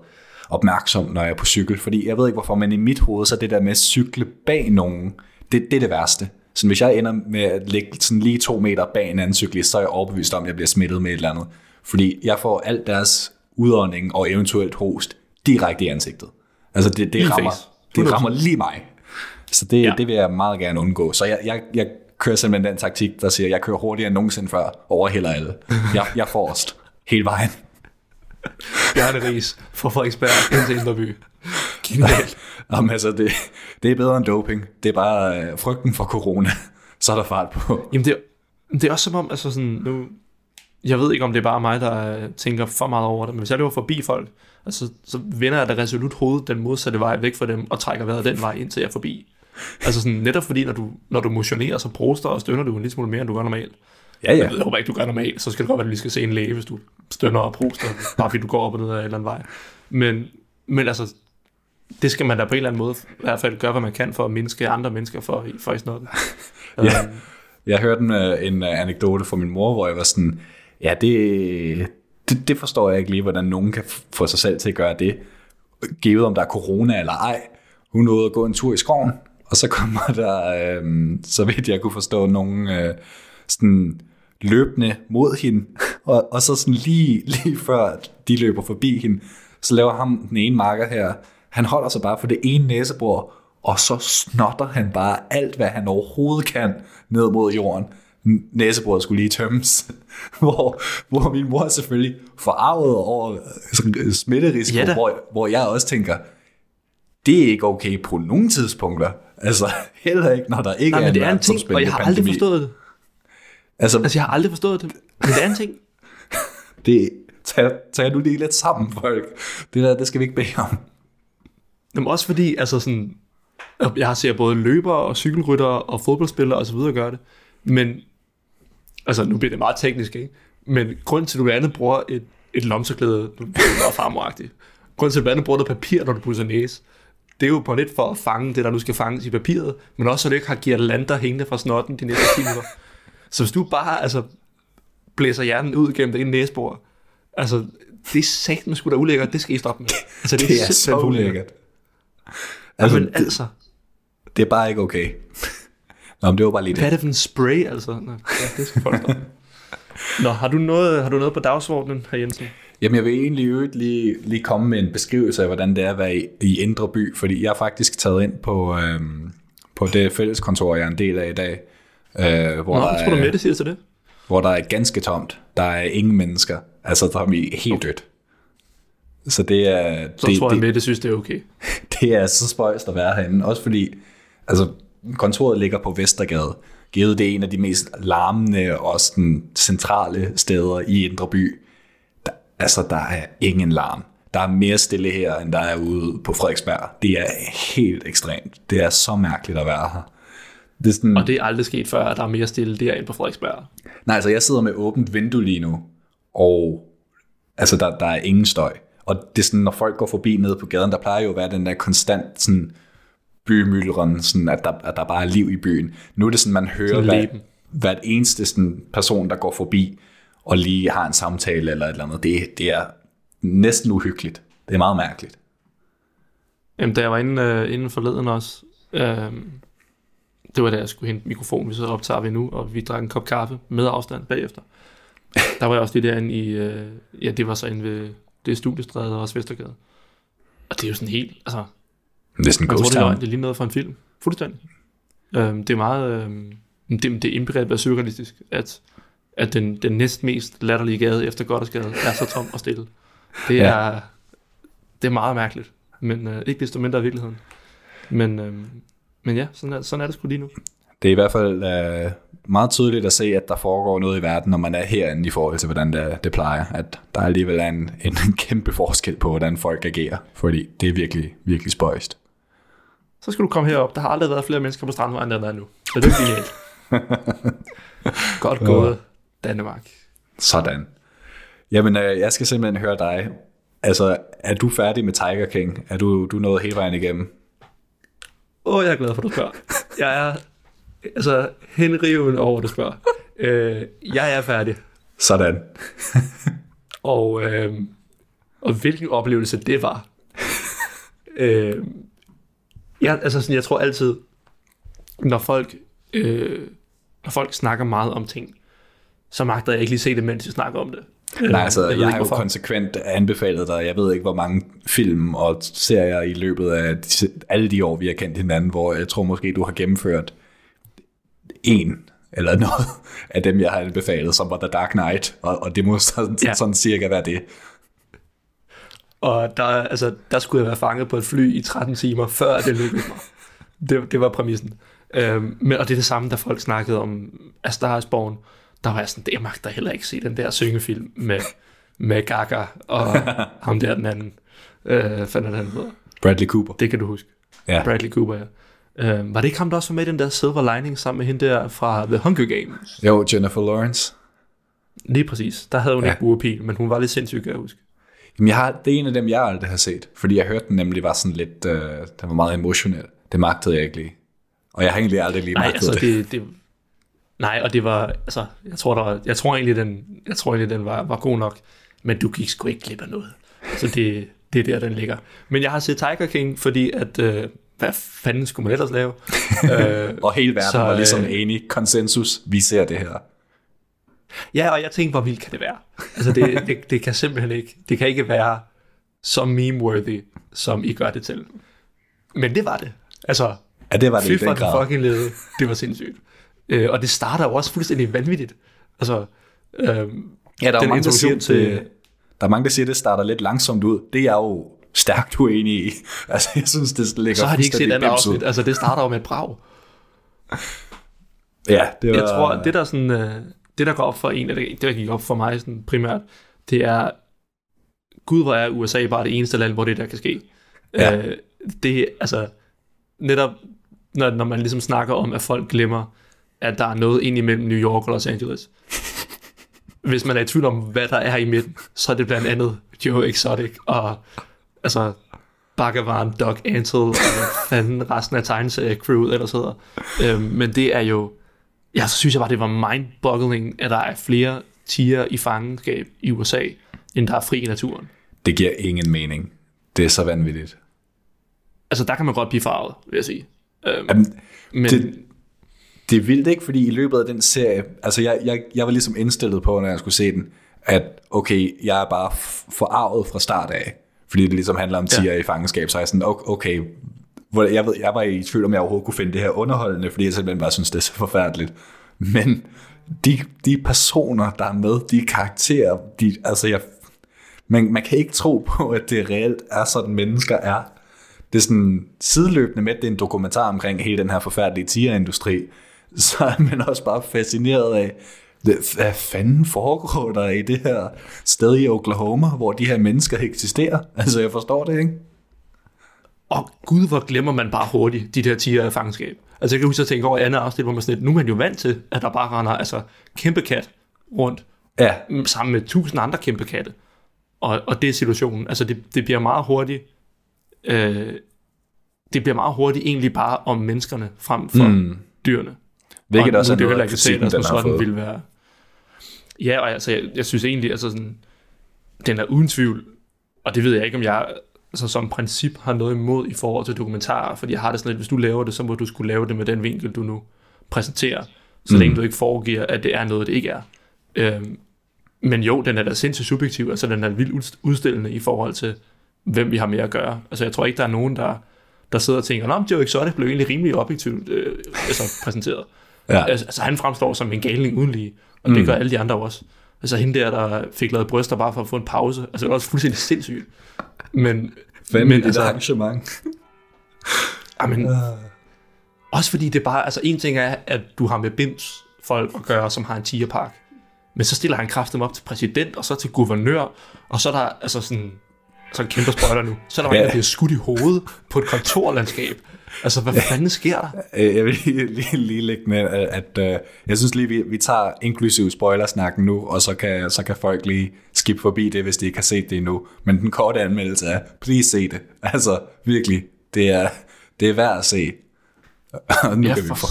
opmærksom, når jeg er på cykel. Fordi jeg ved ikke hvorfor, men i mit hoved, så er det der med at cykle bag nogen, det, det er det værste. Så hvis jeg ender med at ligge sådan lige to meter bag en anden cyklist, så er jeg overbevist om, at jeg bliver smittet med et eller andet. Fordi jeg får alt deres udånding og eventuelt host direkte i ansigtet. Altså det, det, rammer, face. Det rammer lige mig. Så det, Ja. det vil jeg meget gerne undgå. Så jeg, jeg, jeg kører simpelthen den taktik, der siger, at jeg kører hurtigere end nogensinde før, overhælder alle. Jeg, jeg er forrest hele vejen. Bjarne Ries fra Frederiksberg ind til Indreby. Genialt. Jamen, altså, det, det er bedre end doping. Det er bare øh, frygten for corona. Så er der fart på. Jamen det, Det er også som om, altså sådan, nu, jeg ved ikke, om det er bare mig, der øh, tænker for meget over det, men hvis jeg løber forbi folk, altså, så vender jeg da resolut hovedet den modsatte vej væk fra dem, og trækker vejret den vej, indtil jeg er forbi. Altså sådan, netop fordi, når du, når du motionerer, så proster og stønner du en lille smule mere, end du gør normalt. Ja, ja. Jeg håber ikke, du gør normalt, så skal det godt være, at du lige skal se en læge, hvis du stønner og proster, bare fordi du går op og ned ad en eller anden vej. Men, men altså, det skal man da på en eller anden måde i hvert fald gøre, hvad man kan for at mindske andre mennesker for, for i snotten. Ja. Øhm, Jeg hørte en, øh, en øh, anekdote fra min mor, hvor jeg var sådan, ja, det, det, det forstår jeg ikke lige, hvordan nogen kan få sig selv til at gøre det, givet om der er corona eller ej. Hun nåede at gå en tur i skoven, og så kommer der, øh, så vidt jeg kunne forstå, nogen øh, sådan løbende mod hende, og, og så sådan lige, lige før de løber forbi hende, så laver ham den ene marker her, han holder sig bare for det ene næsebord, og så snotter han bare alt, hvad han overhovedet kan ned mod jorden. Næsebordet skulle lige tømmes. hvor, hvor min mor selvfølgelig forarvet over smitterisiko, Ja da. hvor, hvor jeg også tænker, det er ikke okay på nogen tidspunkter. Altså heller ikke, når der ikke nej, er men det er en ting, og jeg har aldrig pandemi. forstået det. Altså, Altså, jeg har aldrig forstået det, men det er en ting. det, tag, tag nu lige lidt sammen, folk. Det der, det skal vi ikke bede om. Jamen også fordi, altså sådan, jeg har set både løbere og cykelryttere og fodboldspillere og så videre gøre det, men, altså nu bliver det meget teknisk, ikke? Men grund til, at du blandt andet bruger et, et lomserklæde, nu bliver det meget farmoragtigt, grund til, at du blandt andet bruger noget papir, når du pudser næse, det er jo på lidt for at fange det, der nu skal fanges i papiret, men også så du ikke har girlander hængende fra snotten de næste 10 minutter. Så hvis du bare, altså, blæser hjernen ud gennem det ene næsebord, altså, det er satan sgu da ulækkert, det skal I stoppe med. Altså, Det er simpelthen så ulækkert. Altså, Altså, det, altså, det er bare ikke okay. Nå, men det var bare lige hvad er det. det for en spray, altså? Nå, ja, det skal folk. Nå, har du noget, har du noget på dagsordenen, herr Jensen? Jamen, jeg vil egentlig øvrigt lige, lige komme med en beskrivelse af, hvordan det er at være i, i Indre By, fordi jeg er faktisk taget ind på, øhm, på det fælleskontor, jeg er en del af i dag, øh, hvor, Nå, der tror du er, med, det siger til det? hvor der er ganske tomt. Der er ingen mennesker. Altså, der er vi helt dødt. Så det er, Så det, tror det, jeg det synes, det er okay. det er så spøjst at være herinde. Også fordi, altså, kontoret ligger på Vestergade. Givet det er en af de mest larmende og sådan, centrale steder i Indre By. Der, altså, der er ingen larm. Der er mere stille her, end der er ude på Frederiksberg. Det er helt ekstremt. Det er så mærkeligt at være her. Det er sådan, Og det er aldrig sket før, at der er mere stille derinde på Frederiksberg. Nej, altså jeg sidder med åbent vindue lige nu, og altså der, der er ingen støj. Og det er sådan, når folk går forbi nede på gaden, der plejer jo at være den der konstant sådan, bymyldren, sådan, at, der, at der bare er liv i byen. Nu er det sådan, man hører Sådan hvad, hvert eneste sådan, person, der går forbi, og lige har en samtale eller et eller andet. Det, det er næsten uhyggeligt. Det er meget mærkeligt. Jamen, da jeg var inde, øh, inden forleden også, øh, det var da jeg skulle hente mikrofonen, vi så optager vi nu, og vi drak en kop kaffe med afstand bagefter. Der var jeg også lige derinde i, øh, ja, det var så inde ved det studiestræde og også Vestergade. Og det er jo sådan helt, altså, Det sådan en man tror, ghost det løgn, town. det er lige noget fra en film. Fuldstændig. Øh, det er meget, øh, det, det er indbegrebet af surrealistisk, at, at den, den næstmest latterlige gade efter Goddersgade er så tom og stille. Det Ja. er, det er meget mærkeligt, men øh, ikke desto mindre i virkeligheden. Men, øh, men ja, sådan er, sådan er det sgu lige nu. Det er i hvert fald øh, meget tydeligt at se, at der foregår noget i verden, når man er herinde i forhold til, hvordan det, det plejer. At der alligevel er en, en kæmpe forskel på, hvordan folk agerer. Fordi det er virkelig, virkelig spøjst. Så skal du komme herop. Der har aldrig været flere mennesker på Strandvejen, end der er nu. Så det er genialt. Godt gået, Danmark. Sådan. Jamen, øh, jeg skal simpelthen høre dig. Altså, er du færdig med Tiger King? Er du, du nået hele vejen igennem? Åh, oh, jeg er glad for, at du spørger. Jeg er altså henriven over, at du spørger. Øh, jeg er færdig. Sådan. Og, øh, og hvilken oplevelse det var. øh, jeg, altså sådan, jeg tror altid, når folk, øh, når folk snakker meget om ting, så magter jeg ikke lige se det, mens de snakker om det. Øh, Nej, altså, jeg, jeg har jo konsekvent anbefalet dig, jeg ved ikke, hvor mange film og serier i løbet af de, alle de år, vi har kendt hinanden, hvor jeg tror måske, du har gennemført en eller noget af dem, jeg har anbefalet, som var The Dark Knight, og, og det må sådan. Ja. sådan cirka være det. Og der, altså, der skulle jeg være fanget på et fly i 13 timer, før det lykkedes mig. Det, det var præmissen. Øhm, men, og det er det samme, da folk snakkede om A Star is Born, der var jeg sådan, det jeg magter heller ikke se den der syngefilm med, med Gaga og ham der den anden. Øh, fandt han hedder. Bradley Cooper. Det kan du huske. Ja. Bradley Cooper, ja. Øh, var det ikke ham, der også var med i den der Silver Lining sammen med hende der fra The Hunger Games? Jo, Jennifer Lawrence. Lige præcis. Der havde hun Ja. ikke buerpil, men hun var lidt sindssyg, kan jeg huske. Jamen, jeg har, det er en af dem, jeg aldrig har set. Fordi jeg hørte den nemlig var sådan lidt, øh, den var meget emotionel. Det magtede jeg ikke lige. Og jeg har egentlig aldrig lige Nej, magtet altså det. det, det, nej, og det var, altså, jeg tror, der var, jeg tror egentlig, den, jeg tror egentlig, den var, var god nok, men du gik sgu ikke glip af noget. Så det, det er der, den ligger. Men jeg har set Tiger King, fordi at, øh, hvad fanden skulle man ellers lave? øh, Og hele verden Så, var ligesom øh, enig. Konsensus, vi ser det her. Ja, og jeg tænkte, hvor vildt kan det være? Altså, det, det, det kan simpelthen ikke, det kan ikke være så meme-worthy, som I gør det til. Men det var det. Altså, Ja, det var det Fy for den fucking lede. Det var sindssygt. Øh, og det starter jo også fuldstændig vanvittigt. Altså, øh, Ja, der er, mange, der siger, til... til- der er mange, der siger, at det starter lidt langsomt ud. Det er jeg jo stærkt uenig i. Altså, jeg synes, det ligger så har de ikke set andet afsnit. Altså, det starter jo med et brag. Ja, det var... Jeg tror, det der, sådan, øh, det der går op for en, eller det der gik op for mig sådan primært, det er, gud hvor er USA bare det eneste land, hvor det der kan ske. Ja. Øh, det er altså, netop når, når man ligesom snakker om, at folk glemmer, at der er noget ind imellem New York og Los Angeles. Hvis man er i tvivl om, hvad der er i midten, så er det blandt andet Joe Exotic og altså Bhagavan, Doc Antle og fanden resten af tegneserie-crewet ellers hedder. Øhm, men det er jo, ja, så synes jeg bare, det var mind-boggling, at der er flere tiger i fangenskab i USA, end der er fri i naturen. Det giver ingen mening. Det er så vanvittigt. Altså, der kan man godt blive farvet, vil jeg sige. Øhm, Jamen, men det, det er vildt ikke, fordi i løbet af den serie, altså jeg, jeg, jeg var ligesom indstillet på, når jeg skulle se den, at okay, jeg er bare forarvet fra start af, fordi det ligesom handler om tiger ja. i fangenskab, så er jeg sådan, okay hvor jeg, ved, jeg var i tvivl om, jeg overhovedet kunne finde det her underholdende, fordi jeg simpelthen bare synes, det er så forfærdeligt. Men de, de personer, der er med, de karakterer, de, altså jeg, man, man kan ikke tro på, at det reelt er sådan, mennesker er. Det er sådan sideløbende med, at det er en dokumentar omkring hele den her forfærdelige tigerindustri, så er man også bare fascineret af, hvad fanden foregår der i det her sted i Oklahoma, hvor de her mennesker eksisterer? Altså, jeg forstår det, ikke? Og gud, hvor glemmer man bare hurtigt de der tiger af fangenskab. Altså jeg kan huske at tænke over i andet afsnit, hvor man sådan lidt, nu er man jo vant til, at der bare render altså, kæmpe kat rundt, Ja, mm, sammen med tusind andre kæmpe katte. Og, og det er situationen. Altså det, det bliver meget hurtigt, øh, det bliver meget hurtigt egentlig bare om menneskerne frem for mm. dyrene. hvilket og også er det heller ikke set, har sådan fået. ville være. Ja, og altså, jeg, jeg synes egentlig, altså sådan, den er uden tvivl, og det ved jeg ikke, om jeg altså, som princip har noget imod i forhold til dokumentarer, fordi jeg har det sådan lidt, hvis du laver det, så må du skulle lave det med den vinkel, du nu præsenterer, så mm. længe du ikke foregiver, at det er noget, det ikke er. Øhm, men jo, den er da sindssygt subjektiv, altså den er vildt udst- udstillende i forhold til, hvem vi har med at gøre. Altså jeg tror ikke, der er nogen, der, der sidder og tænker, men Joe Exotic blev egentlig rimelig objektivt øh, altså, præsenteret. Ja. Altså, altså han fremstår som en galning uden lige, og det Mm. gør alle de andre også. Altså hende der, der fik lavet bryster bare for at få en pause, altså det var også fuldstændig sindssygt. Men, Fanden men men, altså, arrangement. amen, også fordi det bare, altså en ting er, at du har med bims folk at gøre, som har en tigerpark, men så stiller han kraften op til præsident, og så til guvernør, og så er der altså sådan, så en kæmpe spoiler nu, så er der Ja. ja. en, der bliver skudt i hovedet på et kontorlandskab. Altså, hvad fanden sker der? Øh, Jeg vil lige, lige, lige lægge med, at, at uh, jeg synes lige, vi, vi tager inklusiv spoilersnakken nu, og så kan, så kan folk lige skip forbi det, hvis de ikke har set det endnu. Men den korte anmeldelse er, please se det. Altså, virkelig, det er, det er værd at se. Og nu, Ja, kan, vi for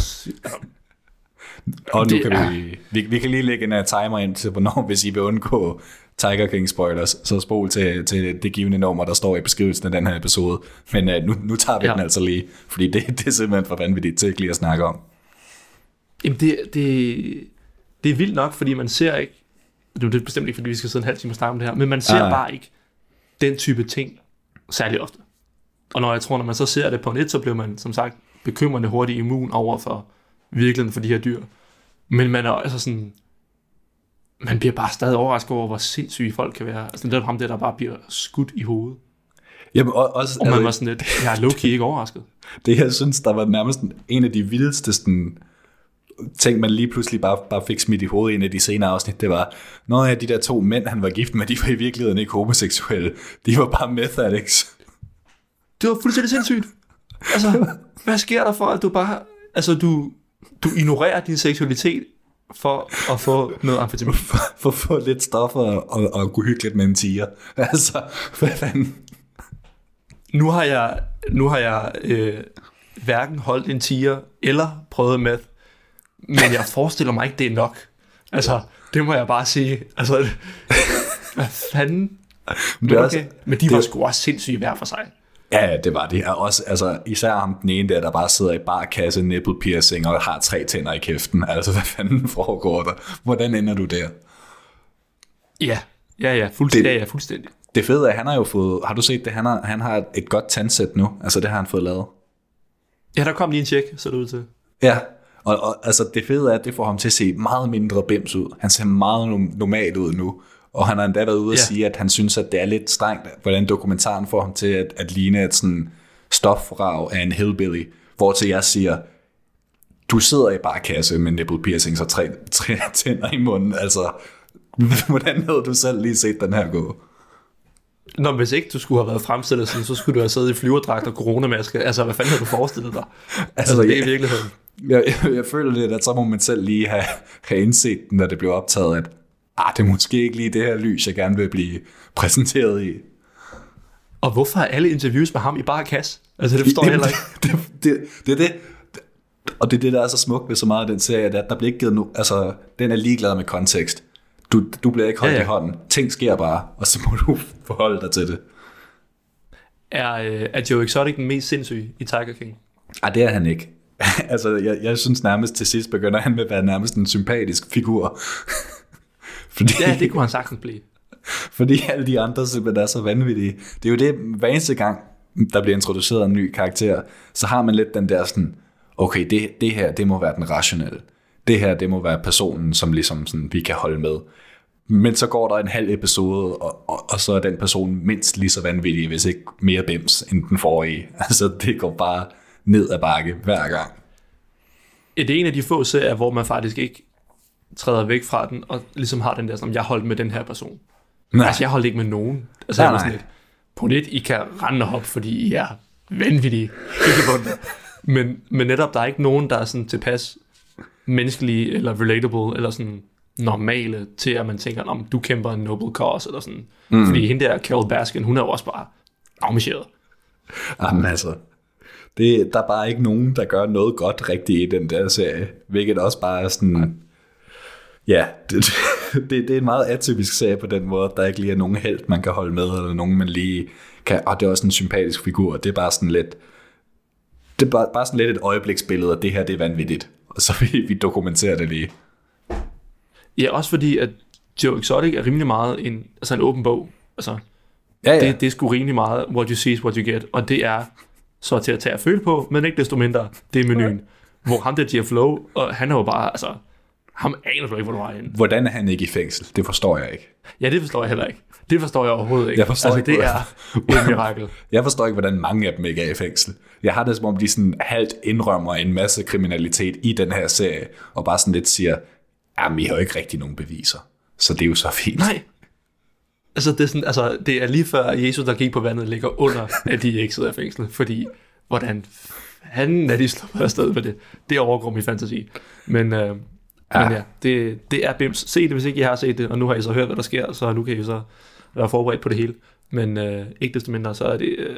og nu det kan er- vi, vi, vi kan lige lægge en uh, timer ind til, hvornår, hvis I vil undgå Tiger King spoilers, så spol til, til det givende nummer, der står i beskrivelsen af den her episode. Men uh, nu, nu tager vi ja. Den altså lige, fordi det, det er simpelthen for vanvittigt til ikke lige at snakke om. Jamen, det, det, det er vildt nok, fordi man ser ikke, nu er det bestemt ikke, fordi vi skal sidde en halv time og snakke om det her, men man ser Nej. bare ikke den type ting særlig ofte. Og når jeg tror, når man så ser det på net, så bliver man, som sagt, bekymrende hurtigt immun over for virkeligheden for de her dyr. Men man er altså sådan, man bliver bare stadig overrasket over, hvor sindssyge folk kan være. Altså, det er ham der, der bare bliver skudt i hovedet. Jamen, og, også, Og man altså, var sådan lidt, jeg er low-key ikke overrasket. det jeg synes, der var nærmest en af de vildeste sådan, ting, man lige pludselig bare, bare fik smidt i hovedet i en af de senere afsnit, det var, når af de der to mænd, han var gift med, de var i virkeligheden ikke homoseksuelle. De var bare meth addicts. Det var fuldstændig sindssygt. Altså, hvad sker der for, at du bare... Altså, du, du ignorerer din seksualitet for at få noget amfetamin. For, for at få lidt stoffer og, og kunne hygge lidt med en tiger. Altså, hvad fanden? Nu har jeg, nu har jeg øh, hverken holdt en tiger eller prøvet meth, men jeg forestiller mig ikke, det er nok. Altså, det må jeg bare sige. Altså, hvad fanden? Men, det er okay. også- men de det- var sgu også sindssyge hver for sig. Ja, det var det. Og også, altså, især ham den ene der, der bare sidder i barkasse, nipple piercing og har tre tænder i kæften. Altså, hvad fanden foregår der? Hvordan ender du der? Ja, ja, ja, fuldstændig. Det- Ja, ja, fuldstændig. Det fede er, han har jo fået... Har du set det? Han har, han har et godt tandsæt nu. Altså, det har han fået lavet. Ja, der kom lige en tjek, så det ud til. Ja, og, og altså det fede er, at det får ham til at se meget mindre bims ud. Han ser meget no- normal ud nu. Og han har endda været ude at Ja. sige, at han synes, at det er lidt strengt, hvordan dokumentaren får ham til at, at ligne et sådan stofrag af en hillbilly. Hvor til jeg siger, du sidder i bare kasse med nipple piercings og tre, tre tænder i munden. Altså, hvordan havde du selv lige set den her gå? Nå, hvis ikke du skulle have været fremstillet sådan, så skulle du have siddet i flyverdragt og coronamaske. Altså, hvad fanden havde du forestillet dig? Altså, altså det er i virkeligheden. Jeg, jeg, jeg føler lidt, at så må man selv lige have, have indset, når det blev optaget, at ah, det er måske ikke lige det her lys, jeg gerne vil blive præsenteret i. Og hvorfor er alle interviews med ham i bare kasse? Altså, det forstår jeg heller ikke. Det, det, det, det er det. Og det er det, der er så smukt ved så meget af den serie, at der bliver ikke givet nu, altså, den er ligeglad med kontekst. Du, du bliver ikke holdt Ja, ja, i hånden. Ting sker bare, og så må du forholde dig til det. Er, øh, er Joe Exotic den mest sindssyge i Tiger King? Ej, det er han ikke. altså, jeg, jeg synes nærmest til sidst begynder han med at være nærmest en sympatisk figur. Fordi, Ja, det kunne han sagtens blive. Fordi alle de andre simpelthen er så vanvittige. Det er jo det, hver eneste gang, der bliver introduceret en ny karakter, så har man lidt den der sådan, okay, det, det her, det må være den rationelle. Det her, det må være personen, som ligesom sådan, vi kan holde med. Men så går der en halv episode, og, og, og så er den person mindst lige så vanvittig, hvis ikke mere bims, end den forrige. Altså, det går bare ned ad bakke hver gang. Det er en af de få serier, hvor man faktisk ikke træder væk fra den, og ligesom har den der, som jeg holdt med den her person. Nej, Altså, jeg holdt ikke med nogen. Altså, Nej, jeg var sådan lidt, på net, I kan rende hoppe, fordi I er vanvittige. Men, men netop, der er ikke nogen, der er sådan tilpas menneskelige, eller relatable, eller sådan normale, til at man tænker, om du kæmper en noble cause, eller sådan. Mm. Fordi hende der, Carol Baskin, hun er jo også bare afmarcheret. Jamen altså, det, der er bare ikke nogen, der gør noget godt rigtigt i den der serie. Hvilket også bare er sådan... Ja, det, det, det er en meget atypisk serie på den måde, at der ikke lige er nogen held, man kan holde med, eller nogen, man lige kan... Og det er også en sympatisk figur. Det er bare sådan lidt... Det er bare, bare sådan lidt et øjebliksbillede, at det her det er vanvittigt. Og så vi, vi dokumenterer det lige. Ja, også fordi, at Joe Exotic er rimelig meget en, altså en åben bog. Altså, Ja, ja. det, det er sgu rimelig meget, what you see is what you get, og det er så til at tage at føle på, men ikke desto mindre, det er menuen. Hvor ham der Jeff Lowe, og han er jo bare, altså, ham aner du ikke, hvor du er henne. Hvordan er han ikke i fængsel? Det forstår jeg ikke. Ja, det forstår jeg heller ikke. Det forstår jeg overhovedet ikke. Jeg forstår altså, ikke, det er et mirakel. Jeg forstår ikke, hvordan mange af dem ikke er i fængsel. Jeg har det som om, de sådan halvt indrømmer en masse kriminalitet i den her serie, og bare sådan lidt siger, jamen, I har jo ikke rigtig nogen beviser. Så det er jo så fint. Nej. Altså det, er sådan, altså, det er lige før Jesus, der gik på vandet, ligger under, at de ikke sidder i fængsel. Fordi, hvordan fanden er de sluppet afsted med det? Det overgår min fantasi. Men, øh, ja. men ja, det, det er bims. Se det, hvis ikke I har set det, og nu har I så hørt, hvad der sker, så nu kan I så være forberedt på det hele. Men øh, ikke desto mindre, så er det, øh,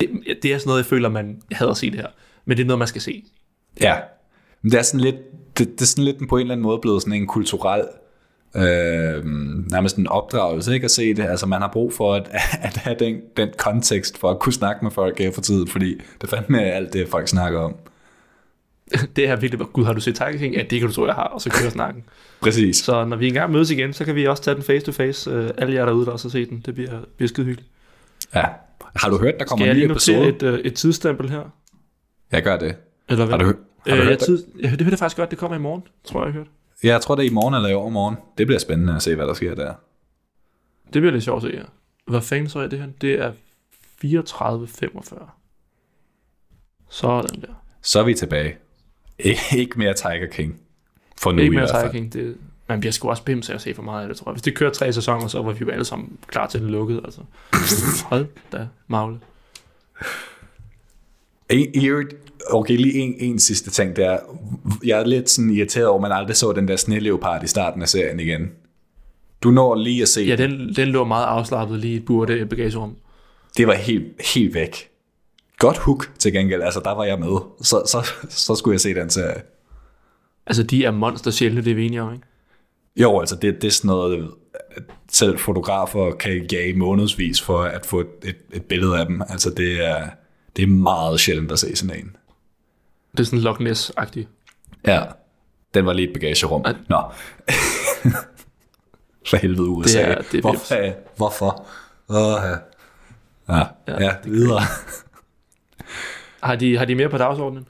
det, det er sådan noget, jeg føler, man hader at se det her. Men det er noget, man skal se. Ja. Men det er sådan lidt, det, det er sådan lidt på en eller anden måde blevet sådan en kulturel øh, nærmest en opdragelse, ikke at se det. Altså man har brug for at, at have den, den kontekst for at kunne snakke med folk her for tiden, fordi det fandme er alt det, folk snakker om. Det er virkelig, gud, har du set Tiger King? Ja, det kan du tro, jeg har, og så kører snakken. Præcis. Så når vi engang mødes igen, så kan vi også tage den face to face. Øh, alle jer derude, der også har set den. Det bliver, bliver skide hyggeligt. Ja. Har du hørt, der kommer Skal jeg en ny lige notere episode? et, øh, et tidsstempel her? Jeg gør det. Eller hvad? Har du, har du øh, jeg, hørt det? tid, jeg, det hørte jeg faktisk godt, det kommer i morgen, tror jeg, jeg hørte. Ja, jeg tror, det er i morgen eller i overmorgen. Det bliver spændende at se, hvad der sker der. Det bliver lidt sjovt at se, ja. Hvad fanden så er det her? Det er 34,45. Sådan der. Så er vi tilbage. Ikke mere Tiger King. For nu Ikke mere. Tiger King. Det, man bliver sgu også bims af at se for meget af det, tror jeg. Hvis det kører tre sæsoner, så var vi jo alle sammen klar til den lukkede. Altså. Hold da, magle. Okay, lige en, en sidste ting der. Jeg er lidt sådan irriteret over, at man aldrig så den der sneleopard i starten af serien igen. Du når lige at se, Ja, den, den lå meget afslappet lige i et burde i bagagerum. det var helt, helt væk. Godt hook til gengæld, altså der var jeg med. Så, så, så skulle jeg se den serie. Altså, de er monster sjældne, det er vi enige om, ikke? Jo, altså det, det er sådan noget, selv fotografer kan jage månedsvis for at få et, et, et billede af dem. Altså det er, det er meget sjældent at se sådan en. Det er sådan Loch Ness-agtigt. Ja, den var lige et bagagerum. At- Nå. For helvede USA. Det er- det er Hvorfor? Hvorfor? Oh, ja. Ja, ja, ja videre. Har de, har de mere på dagsordenen?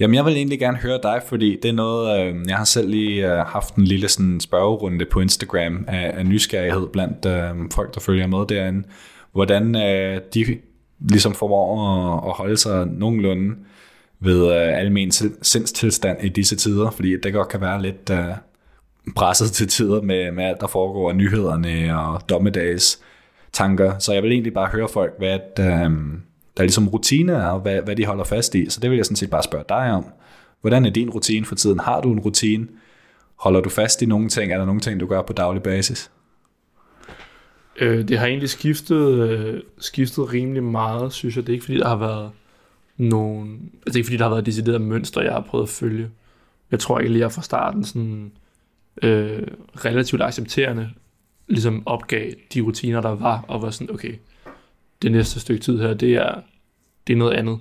Jamen, jeg vil egentlig gerne høre dig, fordi det er noget, øh, jeg har selv lige øh, haft en lille sådan spørgerunde på Instagram af, af nysgerrighed blandt øh, folk, der følger med derinde. Hvordan øh, de ligesom formår at, at holde sig nogenlunde ved øh, almen til- sindstilstand i disse tider, fordi det godt kan være lidt øh, presset til tider med, med alt, der foregår af nyhederne og dommedags tanker. Så jeg vil egentlig bare høre folk, hvad øh, der er ligesom rutine er, og hvad, hvad de holder fast i. Så det vil jeg sådan set bare spørge dig om. Hvordan er din rutine for tiden? Har du en rutine? Holder du fast i nogle ting? Er der nogle ting, du gør på daglig basis? Øh, det har egentlig skiftet, øh, skiftet rimelig meget, synes jeg. Det er ikke fordi, der har været nogen... Altså, det er ikke fordi, der har været deciderede mønstre, jeg har prøvet at følge. Jeg tror egentlig, jeg fra starten sådan, øh, relativt accepterende ligesom opgav de rutiner, der var, og var sådan, okay, det næste stykke tid her, det er, det er noget andet.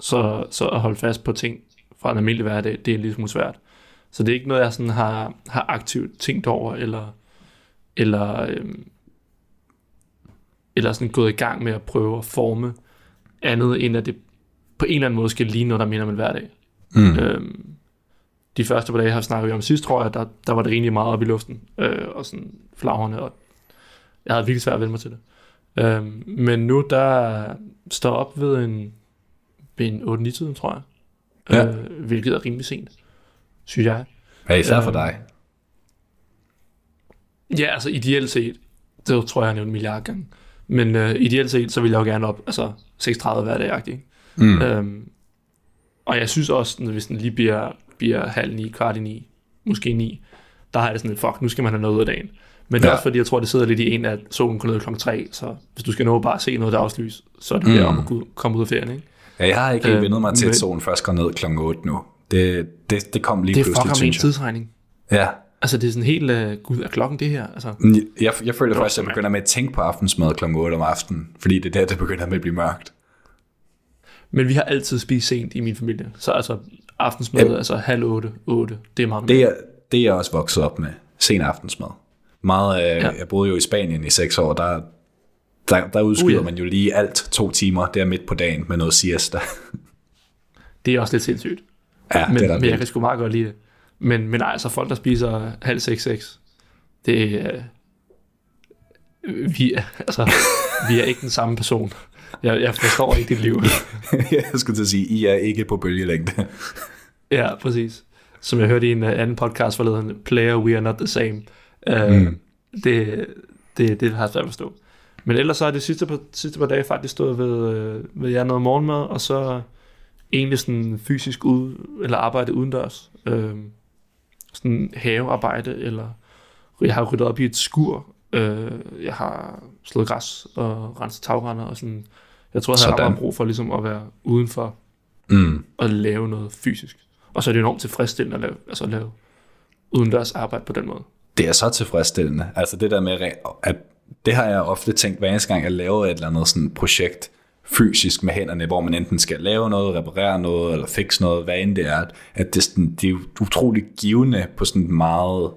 Så, så at holde fast på ting fra en almindelig hverdag, det er lidt smule svært. Så det er ikke noget, jeg sådan har, har aktivt tænkt over, eller, eller, øhm, eller sådan gået i gang med at prøve at forme andet, end at det på en eller anden måde skal ligne noget, der minder om en hverdag. Mm. Øhm, de første par dage har snakket om sidst, tror jeg, der, der var det rimelig meget op i luften, øh, og sådan flagrende, og jeg havde virkelig svært at vende mig til det. Øhm, men nu, der står op ved en, ved en 8-9-tiden, tror jeg. Ja. Øh, hvilket er rimelig sent, synes jeg. Ja, især for Øhm, dig. Ja, altså ideelt set, det tror jeg, jeg en milliard gange. Men øh, ideelt set, så vil jeg jo gerne op, altså 6.30 hver dag, ikke? Mm. Øhm, og jeg synes også, hvis den lige bliver, bliver halv ni, kvart i ni, måske ni, der har jeg det sådan fuck, nu skal man have noget ud af dagen. Men det er Ja. også fordi, jeg tror, det sidder lidt i en, at solen går ned klokken 3, så hvis du skal nå bare at se noget dagslys, så er det Mm. om at komme ud af ferien, ikke? Ja, jeg har ikke helt øh, vendet mig til, at solen først går ned kl. 8 nu. Det, det, det kom lige Det er pludselig, fuck om en synes jeg. tidsregning. Ja, Altså, det er sådan helt, uh, gud, er klokken det her? Altså, jeg, jeg føler Nå, først, at jeg begynder med at tænke på aftensmad kl. 8 om aftenen, fordi det er der, det begynder med at blive mørkt. men vi har altid spist sent i min familie, så altså aftensmad, Ja. altså halv otte, otte, det er meget Det er, det er jeg også vokset op med. Sen aftensmad. Meget, øh, Ja. Jeg boede jo i Spanien i seks år, der, der, der udskyder Uh, ja. man jo lige alt to timer, der midt på dagen med noget siesta. Det er også lidt sindssygt. Ja, men, det er men jeg kan sgu meget godt lide det. Men, men nej, altså folk, der spiser halv seks, seks, det er... Vi er, altså, vi er ikke den samme person. Jeg, jeg forstår ikke dit liv. jeg skulle til at sige, I er ikke på bølgelængde. ja, præcis. Som jeg hørte i en uh, anden podcast forleden, Player, we are not the same. Uh, Mm. det, det, det har jeg svært at forstå. Men ellers så er det sidste par, sidste par dage faktisk stået ved, øh, ved jer noget morgenmad, og så egentlig sådan fysisk ud, eller arbejde udendørs. Øh, sådan havearbejde, eller jeg har ryddet op i et skur. Øh, jeg har slået græs og renset tagrender, og sådan. Jeg tror, jeg har Sådan. meget brug for ligesom at være udenfor Mm. og lave noget fysisk. Og så er det enormt tilfredsstillende at lave, altså at lave udendørs arbejde på den måde. Det er så tilfredsstillende. Altså det der med, at det har jeg ofte tænkt, hver eneste gang jeg laver et eller andet sådan projekt fysisk med hænderne, hvor man enten skal lave noget, reparere noget, eller fikse noget, hvad end det er, at det, er sådan, det er utroligt givende på sådan et meget,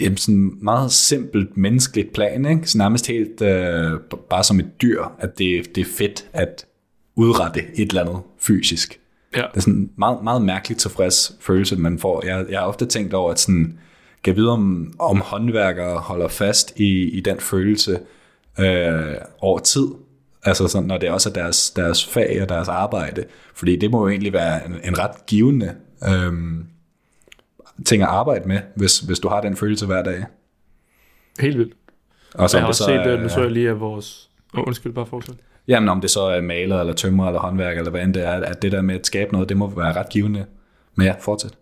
jamen sådan meget simpelt menneskeligt plan, ikke? Så nærmest helt øh, bare som et dyr, at det, det er fedt at udrette et eller andet fysisk. Ja. Det er sådan en meget, meget mærkeligt tilfreds følelse, man får. Jeg, jeg har ofte tænkt over, at sådan, kan vide, om, om håndværkere holder fast i, i den følelse øh, over tid. Altså sådan, når det også er deres, deres fag og deres arbejde. Fordi det må jo egentlig være en, en ret givende øhm, ting at arbejde med, hvis, hvis du har den følelse hver dag. Helt vildt. Og Så jeg har også så set, er- øh, nu så jeg lige af vores... Oh, undskyld, bare fortsæt. Jamen om det så er maler, eller tømrer, eller håndværk, eller hvad end det er, at det der med at skabe noget, det må være ret givende. Men ja, fortsæt.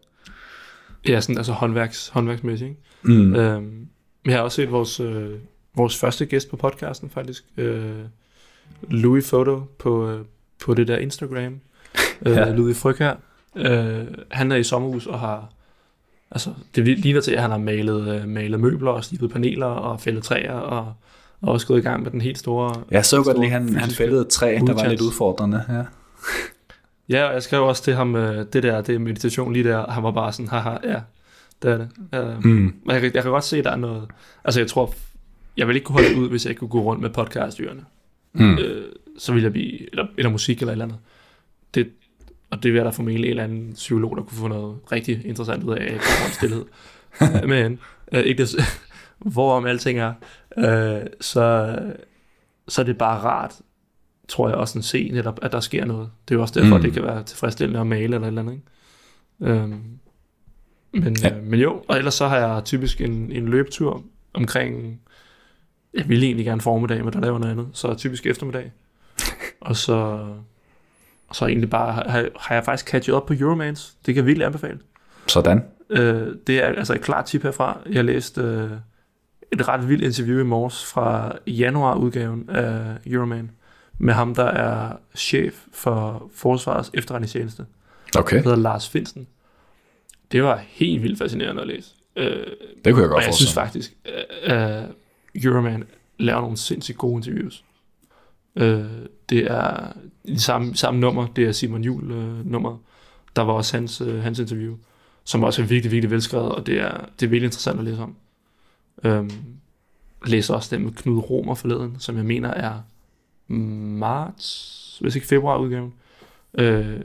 Ja, sådan altså håndværks, håndværksmæssigt, ikke? Mm. Øhm, jeg har også set vores, øh, vores første gæst på podcasten, faktisk. Øh, Louis Photo på, øh, på det der Instagram. Øh, Ja. Louis Fryg her. Øh, han er i sommerhus og har... Altså, det ligner til, at han har malet, øh, malet møbler og stiftet paneler og fældet træer og, og også gået i gang med den helt store... Jeg så godt lige, han, han fældede et træ, der var lidt udfordrende. Ja. Ja, og jeg skrev også til ham, øh, det der, det meditation lige der, han var bare sådan, haha, ja, det er det. Øh, Mm. Men jeg, kan- jeg kan godt se, der er noget... Altså, jeg tror... Jeg vil ikke kunne holde det ud, hvis jeg ikke kunne gå rundt med podcastdyrene. Mm. Øh, så ville jeg blive... Eller, eller musik eller et eller andet. Det, og det vil da formentlig en eller anden psykolog, der kunne få noget rigtig interessant ud af, at går rundt stillhed. Men, øh, ikke det, hvorom alting er, øh, så, så er det bare rart, tror jeg også at se netop, at der sker noget. Det er jo også derfor, Mm. det kan være tilfredsstillende at male eller et eller andet. Ikke? Øhm, men, Ja. øh, men jo, og ellers så har jeg typisk en, en løbetur omkring, jeg vil egentlig gerne formiddag, men der laver noget andet, så typisk eftermiddag. og så, og så egentlig bare, har, har jeg faktisk catchet op på Euromans. Det kan jeg virkelig anbefale. Sådan. Øh, det er altså et klart tip herfra. Jeg læste øh, et ret vildt interview i morges fra januar-udgaven af Euroman med ham, der er chef for Forsvarets efterretningstjeneste. Okay, Han hedder Lars Finsen. Det var helt vildt fascinerende at læse. Øh, det kunne jeg godt jeg synes forstå. faktisk, at uh, Euroman laver nogle sindssygt gode interviews. Uh, det er i samme, samme nummer, det er Simon Juhl uh, nummer. Der var også hans, uh, hans interview, som også er virkelig, virkelig velskrevet, og det er, det er virkelig interessant at læse om. Jeg læste også den med Knud Romer forleden, som jeg mener er marts, hvis ikke februar udgaven. Uh,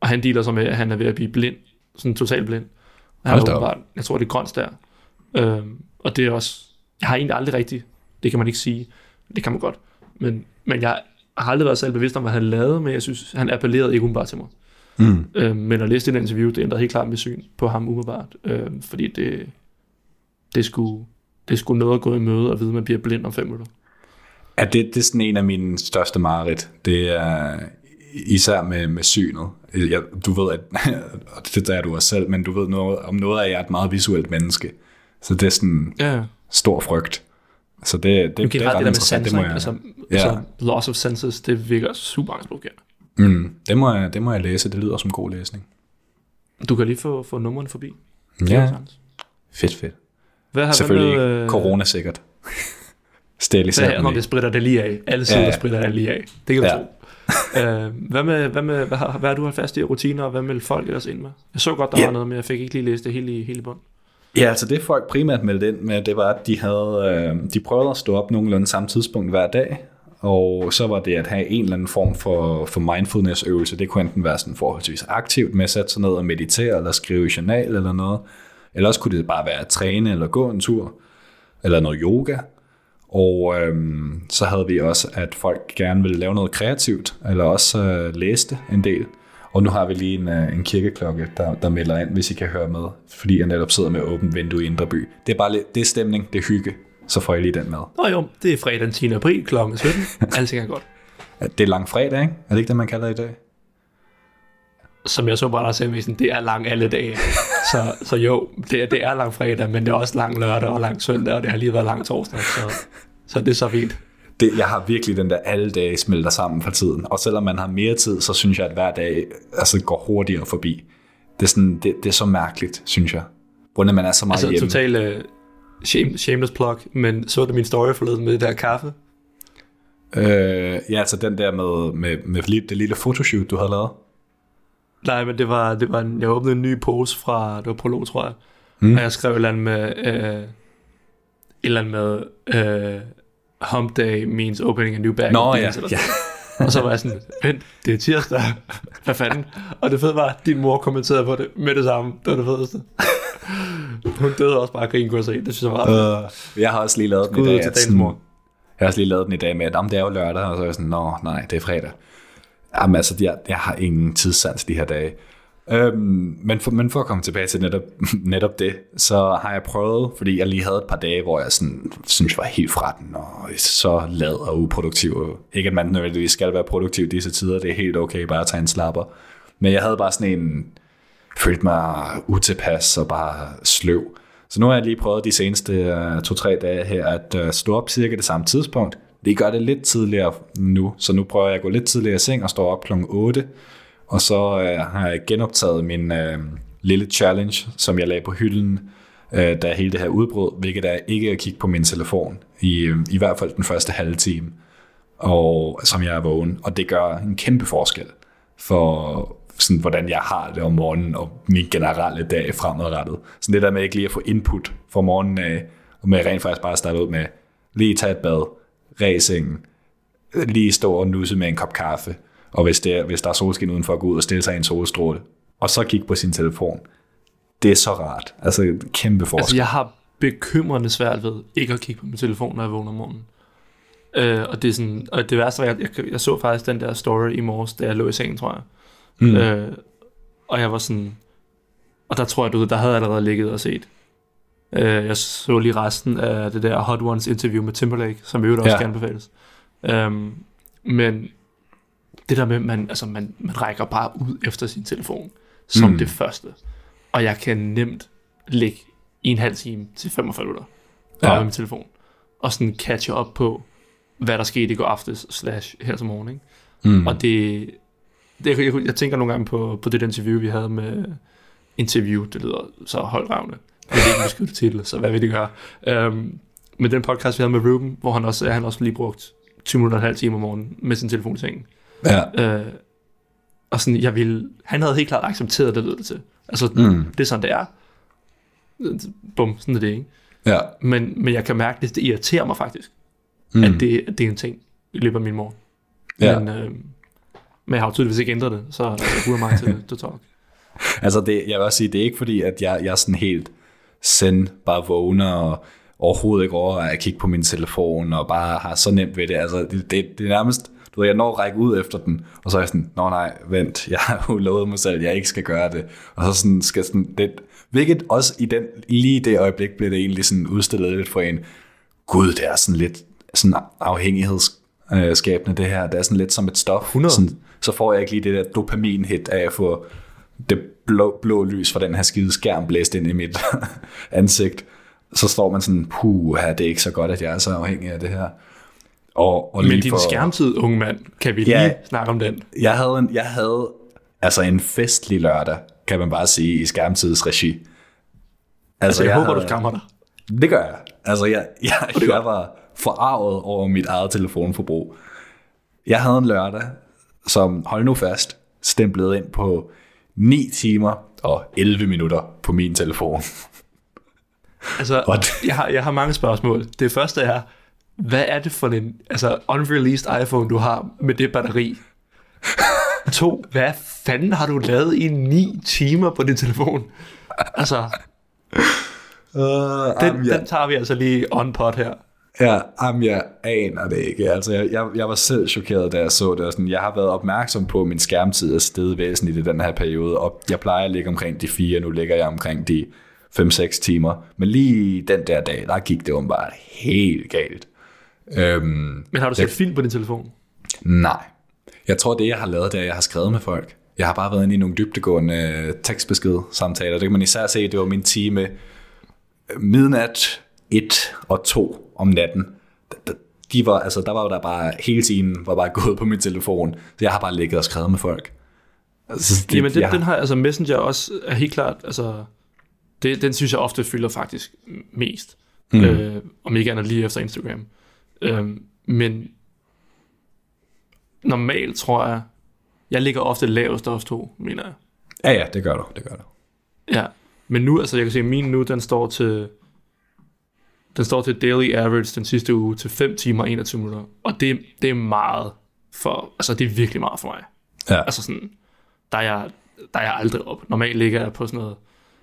og han dealer så med, at han er ved at blive blind, sådan totalt blind. Han er åbenbart, jeg tror det er grønt der. Øhm, og det er også, jeg har egentlig aldrig rigtigt, det kan man ikke sige, det kan man godt, men, men jeg har aldrig været selv bevidst om, hvad han lavede, men jeg synes, han appellerede ikke umiddelbart til mig. Mm. Øhm, men at læse det interview, det ændrede helt klart mit syn på ham umiddelbart, øhm, fordi det, det skulle, det skulle noget at gå i møde og vide, at man bliver blind om fem minutter. Ja, det, det er sådan en af mine største mareridt. Det er især med, med synet. Jeg, du ved, at, og det er du også selv, men du ved noget, om noget af, at jeg er et meget visuelt menneske. Så det er sådan Ja, stor frygt. Så det, det, det, det er ret det der med interessant. Det sanser, må jeg, altså, Ja. altså, loss of senses, det virker super angstprovokerende. mm, det, må jeg, det må jeg læse. Det lyder som god læsning. Du kan lige få, få nummerne forbi. Ja, fedt, fedt. Hvad har Selvfølgelig ikke øh, corona-sikkert. Hvad Steriliseret. her, når det spritter det lige af? Alle sider Ja, ja, spritter det lige af. Det kan du Ja. tro. Uh, hvad, med, hvad, med, hvad, har, hvad har du holdt fast i rutiner, og hvad meldte folk ellers ind med? Jeg så godt, der Ja. var noget, men jeg fik ikke lige læst det hele i, hele bund. Ja, altså det folk primært meldte ind med, det var, at de, havde, øh, de prøvede at stå op nogenlunde samme tidspunkt hver dag, og så var det at have en eller anden form for, for mindfulness-øvelse. Det kunne enten være sådan forholdsvis aktivt med at sætte sig ned og meditere, eller skrive i journal eller noget. Eller også kunne det bare være at træne eller gå en tur, eller noget yoga. Og øhm, så havde vi også, at folk gerne ville lave noget kreativt, eller også øh, læste en del. Og nu har vi lige en, øh, en kirkeklokke, der, der melder ind, hvis I kan høre med, fordi jeg netop sidder med åbent vindue i Indre By. Det er bare lidt, det er stemning, det er hygge, så får jeg lige den med. Nå jo, det er fredag den 10. april kl. 17. Alting er godt. Det er lang fredag, ikke? Er det ikke det, man kalder det i dag? Som jeg så bare der det er lang alle dage. Så, så jo, det er, det er lang fredag, men det er også lang lørdag og lang søndag, og det har lige været lang torsdag, så, så det er så fint. Det, jeg har virkelig den der alle dage smelter sammen for tiden. Og selvom man har mere tid, så synes jeg, at hver dag altså, går hurtigere forbi. Det er, sådan, det, det er så mærkeligt, synes jeg. Hvordan man er så meget Altså hjemme. total uh, shame, shameless plug, men så du min story forleden med det der kaffe? Øh, ja, altså den der med, med, med det lille fotoshoot, du havde lavet. Nej, men det var, det var en, jeg åbnede en ny pose fra, det var Prolog, tror jeg. Mm. Og jeg skrev et eller andet med, øh, et eller andet med, øh, hump day means opening a new bag. Nå ja, eller ja. Og så var jeg sådan, vent, det er tirsdag. Hvad fanden? Og det fede var, at din mor kommenterede på det med det samme. Det var det fedeste. Hun døde også bare af grin, kunne jeg se. Det synes jeg var Uh, jeg har også lige lavet den i dag. til At mor. jeg har også lige lavet den i dag med, at "Nå, men det er jo lørdag, og så er jeg sådan, nå nej, det er fredag. Jamen altså, jeg, jeg har ingen tidssans de her dage. Øhm, men, for, men for at komme tilbage til netop, netop det, så har jeg prøvet, fordi jeg lige havde et par dage, hvor jeg sådan, synes, jeg var helt fra den, og så lad og uproduktiv. Ikke at man nødvendigvis skal være produktiv disse tider, det er helt okay bare at tage en slapper. Men jeg havde bare sådan en, følt mig utilpas og bare sløv. Så nu har jeg lige prøvet de seneste uh, to-tre dage her at uh, stå op cirka det samme tidspunkt. Det gør det lidt tidligere nu, så nu prøver jeg at gå lidt tidligere i seng og stå op kl. 8. Og så øh, har jeg genoptaget min øh, lille challenge, som jeg lagde på hylden, øh, da hele det her udbrud, hvilket er ikke at kigge på min telefon, i, øh, i hvert fald den første halve time, og, som jeg er vågen. Og det gør en kæmpe forskel for, sådan, hvordan jeg har det om morgenen, og min generelle dag fremadrettet. Så det der med ikke lige at få input for morgenen af, og med rent faktisk bare starte ud med, lige tage et bad, ræsingen, lige stå og nusse med en kop kaffe, og hvis, det er, hvis der er solskin udenfor, at gå ud og stille sig i en solstråle, og så kigge på sin telefon. Det er så rart. Altså kæmpe forskel. Altså, jeg har bekymrende svært ved ikke at kigge på min telefon, når jeg vågner om morgenen. Øh, og det er sådan, og det værste var, jeg, jeg, jeg så faktisk den der story i morges, da jeg lå i sengen, tror jeg. Mm. Øh, og jeg var sådan, og der tror jeg, du der havde allerede ligget og set. Øh, jeg så lige resten af det der Hot Ones interview med Timberlake, som i øvrigt også ja. kan anbefales. Um, men det der med, man, altså man, man rækker bare ud efter sin telefon, som mm. det første. Og jeg kan nemt ligge i en halv time til 45 minutter ja. med min telefon, og sådan catche op på, hvad der skete i går aftes, slash her til morgen. Ikke? Mm. Og det, det jeg, jeg tænker nogle gange på, på det interview, vi havde med interview, det lyder så holdravne. Det er ikke en beskyttet titel, så hvad vil det gøre? Um, med den podcast, vi havde med Ruben, hvor han også, han også lige brugt 20 minutter og en halv time om morgenen med sin telefon i sengen. Ja. Uh, og sådan, jeg ville, han havde helt klart accepteret det, lød det til. Altså, mm. det er sådan, det er. Bum, sådan er det, ikke? Ja. Men, men jeg kan mærke, at det irriterer mig faktisk, mm. at, det, at det er en ting i løbet af min morgen. Ja. Men, øh, men jeg har jo tydeligvis ikke ændret det, så jeg bruger mig til to talk. Altså, det, jeg vil også sige, det er ikke fordi, at jeg, jeg er sådan helt send, bare vågner og overhovedet ikke over at kigge på min telefon og bare har så nemt ved det. Altså, det, det, det er nærmest, du ved, jeg når at række ud efter den, og så er jeg sådan, nå nej, vent, jeg har jo lovet mig selv, at jeg ikke skal gøre det. Og så sådan skal sådan, det, hvilket også i den, lige det øjeblik blev det egentlig sådan udstillet lidt for en, gud, det er sådan lidt sådan afhængighedsskabende det her, det er sådan lidt som et stof. 100. Sådan, så får jeg ikke lige det der dopamin-hit af at få det blå, blå lys fra den her skide skærm blæst ind i mit ansigt. Så står man sådan, puh, det er ikke så godt, at jeg er så afhængig af det her. Og, og Men din for, skærmtid, unge mand, kan vi lige ja, snakke om den? Jeg havde, en, jeg havde altså en festlig lørdag, kan man bare sige, i skærmtids regi. Altså, altså jeg, jeg håber, havde, du skammer dig. Det gør jeg. Altså, jeg, jeg, jeg, jeg var forarvet over mit eget telefonforbrug. Jeg havde en lørdag, som, hold nu fast, stemplede ind på 9 timer og 11 minutter på min telefon. Altså, jeg har, jeg har mange spørgsmål. Det første er, hvad er det for en altså, unreleased iPhone, du har med det batteri? to, hvad fanden har du lavet i 9 timer på din telefon? Altså, uh, den, um, yeah. den tager vi altså lige on pot her. Ja, jamen, jeg aner det ikke. Altså, jeg, jeg, jeg var selv chokeret, da jeg så det. Sådan, jeg har været opmærksom på, at min skærmtid er steget væsentligt i den her periode, og jeg plejer at ligge omkring de fire, nu ligger jeg omkring de 5-6 timer. Men lige den der dag, der gik det bare helt galt. Øhm, Men har du set det, film på din telefon? Nej. Jeg tror, det jeg har lavet, det er, at jeg har skrevet med folk. Jeg har bare været inde i nogle dybtegående tekstbesked samtaler. Det kan man især se, det var min time midnat 1 og 2 om natten. De var, altså, der var jo der bare hele tiden var bare gået på min telefon. Så jeg har bare ligget og skrevet med folk. Altså, det, Jamen, den, jeg... den har, altså Messenger også er helt klart, altså, det, den synes jeg ofte fylder faktisk mest. Mm. Øh, om ikke andet lige efter Instagram. Øh, men normalt tror jeg, jeg ligger ofte lavest også to, mener jeg. Ja, ja, det gør du, det gør du. Ja, men nu, altså jeg kan se, at min nu, den står til den står til daily average den sidste uge til 5 timer og 21 minutter. Og det, det er meget for, altså det er virkelig meget for mig. Ja. Altså sådan, der er, jeg, der er jeg aldrig op. Normalt ligger jeg på sådan noget,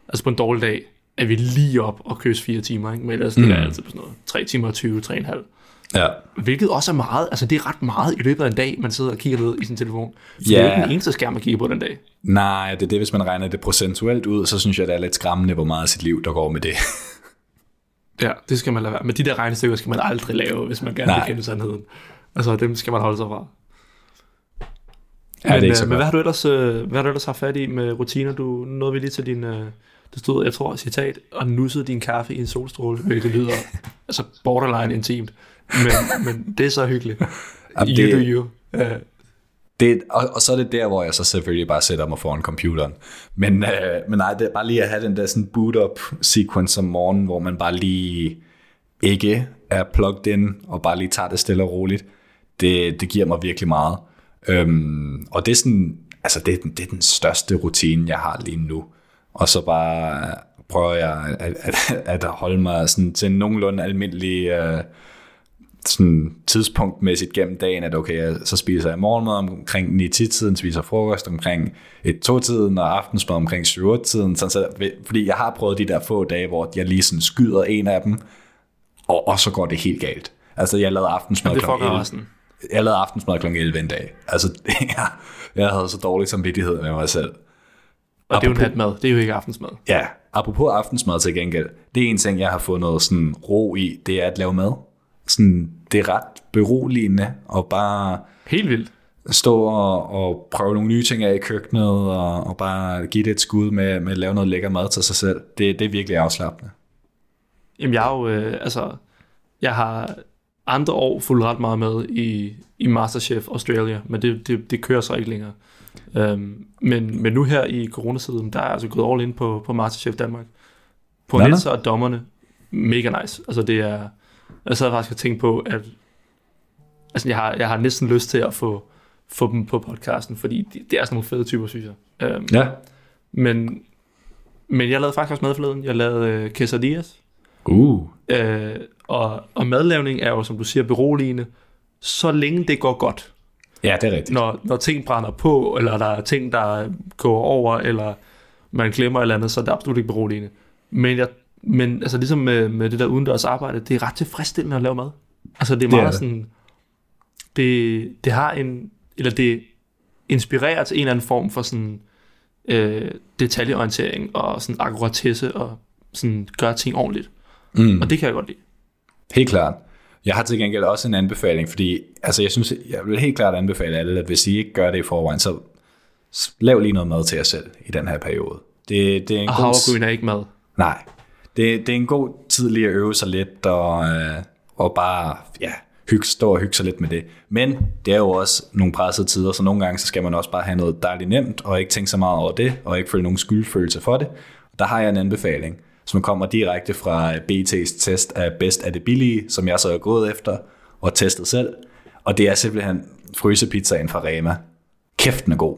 altså på en dårlig dag, er vi lige op og køs 4 timer, ikke? men ellers mm. ligger jeg altid på sådan noget 3 timer og 20, 3,5. Ja. Hvilket også er meget, altså det er ret meget i løbet af en dag, man sidder og kigger ned i sin telefon. Ja. det er jo ikke den eneste skærm, man kigger på den dag. Nej, det er det, hvis man regner det procentuelt ud, så synes jeg, det er lidt skræmmende, hvor meget af sit liv, der går med det. Ja, det skal man lade være. Men de der regnestykker skal man aldrig lave, hvis man gerne Nej. vil kende sandheden. Altså, dem skal man holde sig fra. Ja, men, det er ikke så øh, men godt. hvad har du ellers, øh, hvad har du ellers haft fat i med rutiner? Du nåede vi lige til din, øh, det stod, jeg tror, citat, og nussede din kaffe i en solstråle, hvilket lyder altså borderline intimt. Men, men det er så hyggeligt. Jamen, you det- do you. Det, og, og så er det der, hvor jeg så selvfølgelig bare sætter mig foran computeren. Men, øh, men nej, det er bare lige at have den der sådan boot-up sequence om morgenen, hvor man bare lige ikke er plugged in, og bare lige tager det stille og roligt. Det, det giver mig virkelig meget. Øhm, og det er sådan, altså det, er den- det er den største rutine, jeg har lige nu. Og så bare prøver jeg at, at, at holde mig sådan til en nogenlunde almindelig øh, sådan tidspunktmæssigt gennem dagen, at okay, jeg, så spiser jeg morgenmad omkring 9-10-tiden, spiser frokost omkring 1-2-tiden, og aftensmad omkring 7-8-tiden, sådan så, fordi jeg har prøvet de der få dage, hvor jeg lige sådan skyder en af dem, og, og så går det helt galt. Altså, jeg lavede aftensmad kl. fucker 11. resten. Jeg lavede aftensmad kl. 11 en dag. Altså, jeg, jeg havde så dårlig samvittighed med mig selv. Og det er jo Apropos- natmad, det er jo ikke aftensmad. Ja, apropos aftensmad til gengæld, det er en ting, jeg har fundet sådan ro i, det er at lave mad. Sådan, det er ret beroligende og bare Helt vildt. stå og, og prøve nogle nye ting af i køkkenet og, og bare give det et skud med, med at lave noget lækker mad til sig selv. Det, det er virkelig afslappende. Jamen jeg er jo, øh, altså, jeg har andre år fulgt ret meget med i, i Masterchef Australia, men det, det, det kører så ikke længere. Um, men, men nu her i coronatiden, der er jeg altså gået all in på, på Masterchef Danmark. På. Nielsen og dommerne, mega nice. Altså det er, jeg sad faktisk og tænkte på, at altså jeg har, jeg har næsten lyst til at få, få dem på podcasten, fordi det, det er sådan nogle fede typer, synes jeg. Um, Ja. men, men jeg lavede faktisk også mad forleden. Jeg lavede øh, quesadillas. Uh. Øh, og, og madlavning er jo, som du siger, beroligende, så længe det går godt. Ja, det er rigtigt. Når, når ting brænder på, eller der er ting, der går over, eller man glemmer et eller andet, så er det absolut ikke beroligende. Men, jeg, men altså ligesom med, med det der udendørs arbejde, det er ret tilfredsstillende at lave mad. Altså det er Det er meget det. sådan, det, det har en, eller det inspirerer til en eller anden form for sådan øh, detaljeorientering og sådan akkuratesse og sådan gøre ting ordentligt. Mm. Og det kan jeg godt lide. Helt klart. Jeg har til gengæld også en anbefaling, fordi altså, jeg synes, jeg vil helt klart anbefale alle, at hvis I ikke gør det i forvejen, så lav lige noget mad til jer selv i den her periode. Det, det er en Og god havregryn er ikke mad. Nej, det, det er en god tid lige at øve sig lidt og, øh, og bare ja, hygge, stå og hygge sig lidt med det. Men det er jo også nogle pressede tider, så nogle gange så skal man også bare have noget dejligt nemt og ikke tænke så meget over det og ikke føle nogen skyldfølelse for det. Der har jeg en anbefaling, som kommer direkte fra BT's test af bedst af det billige, som jeg så er gået efter og testet selv. Og det er simpelthen frysepizzaen fra Rema. Kæft, den er god.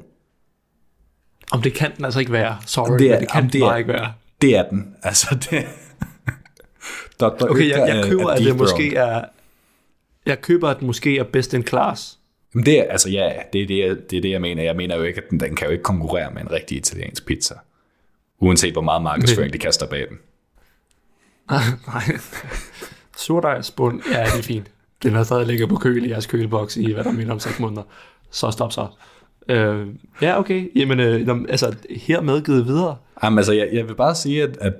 Om det kan den altså ikke være. Sorry, Det er- det kan det er- bare ikke være. Det er den. Altså, det... Dr. Okay, jeg, jeg er- køber, er at det måske er... Jeg køber, at det måske er best in class. Jamen det er, altså ja, det er det, jeg, det er det, jeg mener. Jeg mener jo ikke, at den, den kan jo ikke konkurrere med en rigtig italiensk pizza. Uanset hvor meget markedsføring de kaster bag den. Nej. Surdejsbund, ja, det er fint. Den er stadig ligger på køl i jeres køleboks i, hvad der minder om 6 måneder. Så stop så. Øh, ja, okay. Jamen, øh, altså, her medgivet videre. Jamen altså, jeg, jeg vil bare sige, at, at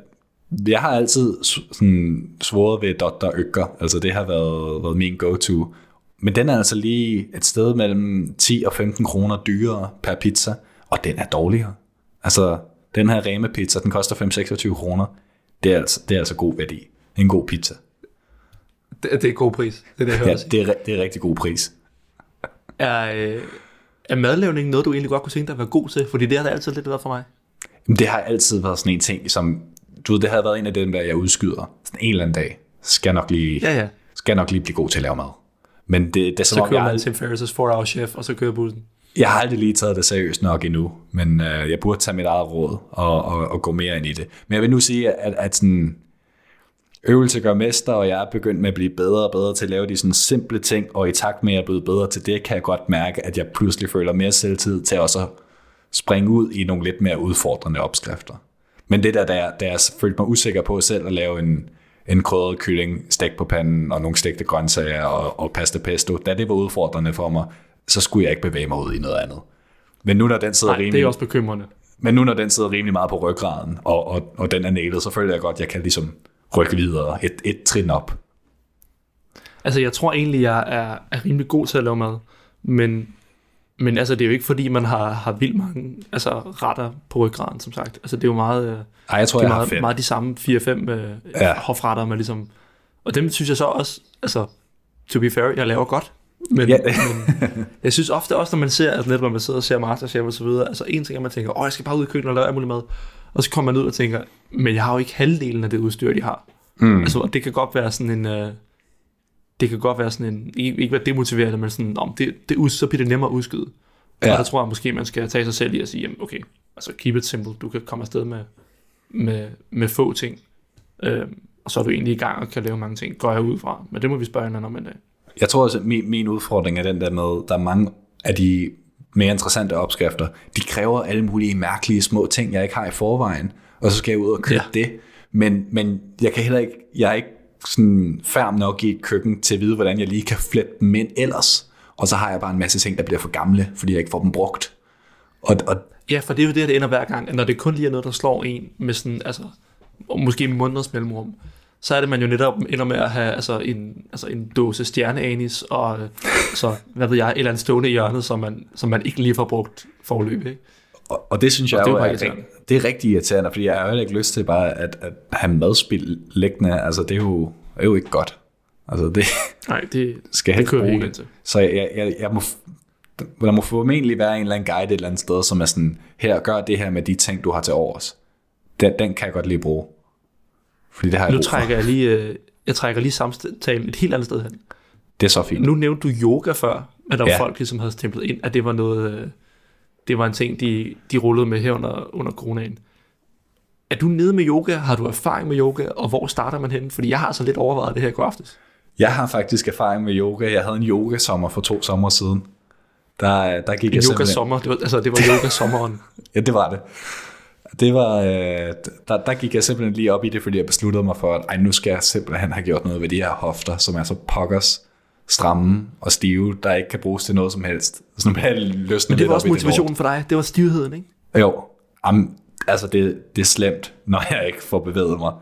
jeg har altid sådan svoret ved Dr. Økker. Altså det har været, været min go-to. Men den er altså lige et sted mellem 10 og 15 kroner dyrere per pizza. Og den er dårligere. Altså, den her Rema pizza, den koster 5-26 kroner. Det er, altså, det er altså god værdi. En god pizza. Det, det er god pris. Det er det, jeg hører Ja, det er, det er rigtig god pris. Er, øh, er madlavning noget, du egentlig godt kunne tænke dig at være god til? Fordi det har det altid lidt været for mig. Men det har altid været sådan en ting, som, du ved, det havde været en af dem, der jeg udskyder. Sådan en eller anden dag, skal jeg nok lige, Ja, ja. skal jeg nok lige blive god til at lave mad. Men det, det er Så jeg, kører man Tim Ferriss' 4-hour chef, og så kører bussen. jeg har aldrig lige taget det seriøst nok endnu, men øh, jeg burde tage mit eget råd og, og, og gå mere ind i det. Men jeg vil nu sige, at, at sådan, øvelse gør mester, og jeg er begyndt med at blive bedre og bedre til at lave de sådan simple ting, og i takt med at jeg er blevet bedre til det, kan jeg godt mærke, at jeg pludselig føler mere selvtid til også at springe ud i nogle lidt mere udfordrende opskrifter. Men det der, jeg, da jeg følte mig usikker på selv at lave en, en krydret kylling stegt på panden, og nogle stegte grøntsager og, og pasta pesto. Da det var udfordrende for mig, så skulle jeg ikke bevæge mig ud i noget andet. Men nu når den sidder Nej, rimelig... det er også bekymrende. Men nu når den sidder rimelig meget på ryggraden, og, og, og den er nælet, så føler jeg godt, at jeg kan ligesom rykke videre et, et trin op. Altså, jeg tror egentlig, jeg er, er rimelig god til at lave mad, men, men altså, det er jo ikke fordi, man har, har vildt mange altså, retter på ryggraden, som sagt. Altså, det er jo meget, øh, Ej, jeg tror, det er jeg meget, meget de samme 4-5 øh, Ja. hofretter, man ligesom... Og dem synes jeg så også, altså, to be fair, jeg laver godt. Men, Ja. ja. men jeg synes ofte også, når man ser, altså netop når man sidder og ser Masterchef og så videre, altså en ting er, at man tænker, åh, jeg skal bare ud i køkkenet og lave alt muligt mad. Og så kommer man ud og tænker, men jeg har jo ikke halvdelen af det udstyr, de har. Mm. Altså, og det kan godt være sådan en... Øh, det kan godt være sådan en... Ikke, ikke være demotiverende, men sådan, om det, det, så bliver det nemmere at udskyde. Ja. Ja. Og der tror jeg måske, man skal tage sig selv i at sige, jamen, okay, altså keep it simple. Du kan komme afsted med, med, med få ting. Øh, og så er du egentlig i gang og kan lave mange ting, går jeg ud fra. Men det må vi spørge hinanden om en dag. Jeg tror også, at min, min udfordring er den der med, der er mange af de mere interessante opskrifter, de kræver alle mulige mærkelige små ting, jeg ikke har i forvejen, og så skal jeg ud og købe ja. Det. Men, men jeg kan heller ikke, jeg er ikke sådan færm nok i et køkken til at vide, hvordan jeg lige kan flette dem ind ellers. Og så har jeg bare en masse ting, der bliver for gamle, fordi jeg ikke får dem brugt. Og, og Ja, for det er jo det, det ender hver gang, når det kun lige er noget, der slår en med sådan, altså, måske måneders mellemrum, så er det, man jo netop ender med at have altså, en, altså, en dåse stjerneanis, og øh, så, hvad ved jeg, et eller andet stående i hjørnet, som man, som man ikke lige får brugt forløb, ikke? Og, og det synes jeg Og det er jo er, er, det er rigtig irriterende, fordi jeg har jo ikke lyst til bare at, at have madspil liggende. Altså, det er jo, er jo ikke godt. Altså, det Nej, det, skal jeg det helst kører vi bruge ikke det. Så jeg, jeg, jeg, jeg må, der må formentlig være en eller anden guide et eller andet sted, som er sådan, her, gør det her med de ting, du har til overs. Den, den kan jeg godt lige bruge. Fordi det har jeg Nu trækker jeg lige, øh, jeg trækker lige samtalen et helt andet sted hen. Det er så fint. Nu nævnte du yoga før, at der var Ja. folk, ligesom havde stemplet ind, at det var noget, øh, det var en ting, de, de rullede med her under, under coronaen. Er du nede med yoga? Har du erfaring med yoga? Og hvor starter man hen? Fordi jeg har så lidt overvejet det her i går aftes. Jeg har faktisk erfaring med yoga. Jeg havde en yogasommer for to sommer siden. Der, der gik En jeg yoga simpelthen... sommer, det var, altså det var yoga sommeren. Ja, det var det. Det var, øh, der, der gik jeg simpelthen lige op i det, fordi jeg besluttede mig for, at ej, nu skal jeg simpelthen have gjort noget ved de her hofter, som er så pokkers stramme og stive, der ikke kan bruges til noget som helst. Så nu jeg løsnet Men det var også motivationen for dig. Det var stivheden, ikke? Jo, Am, altså det, det er slemt, når jeg ikke får bevæget mig.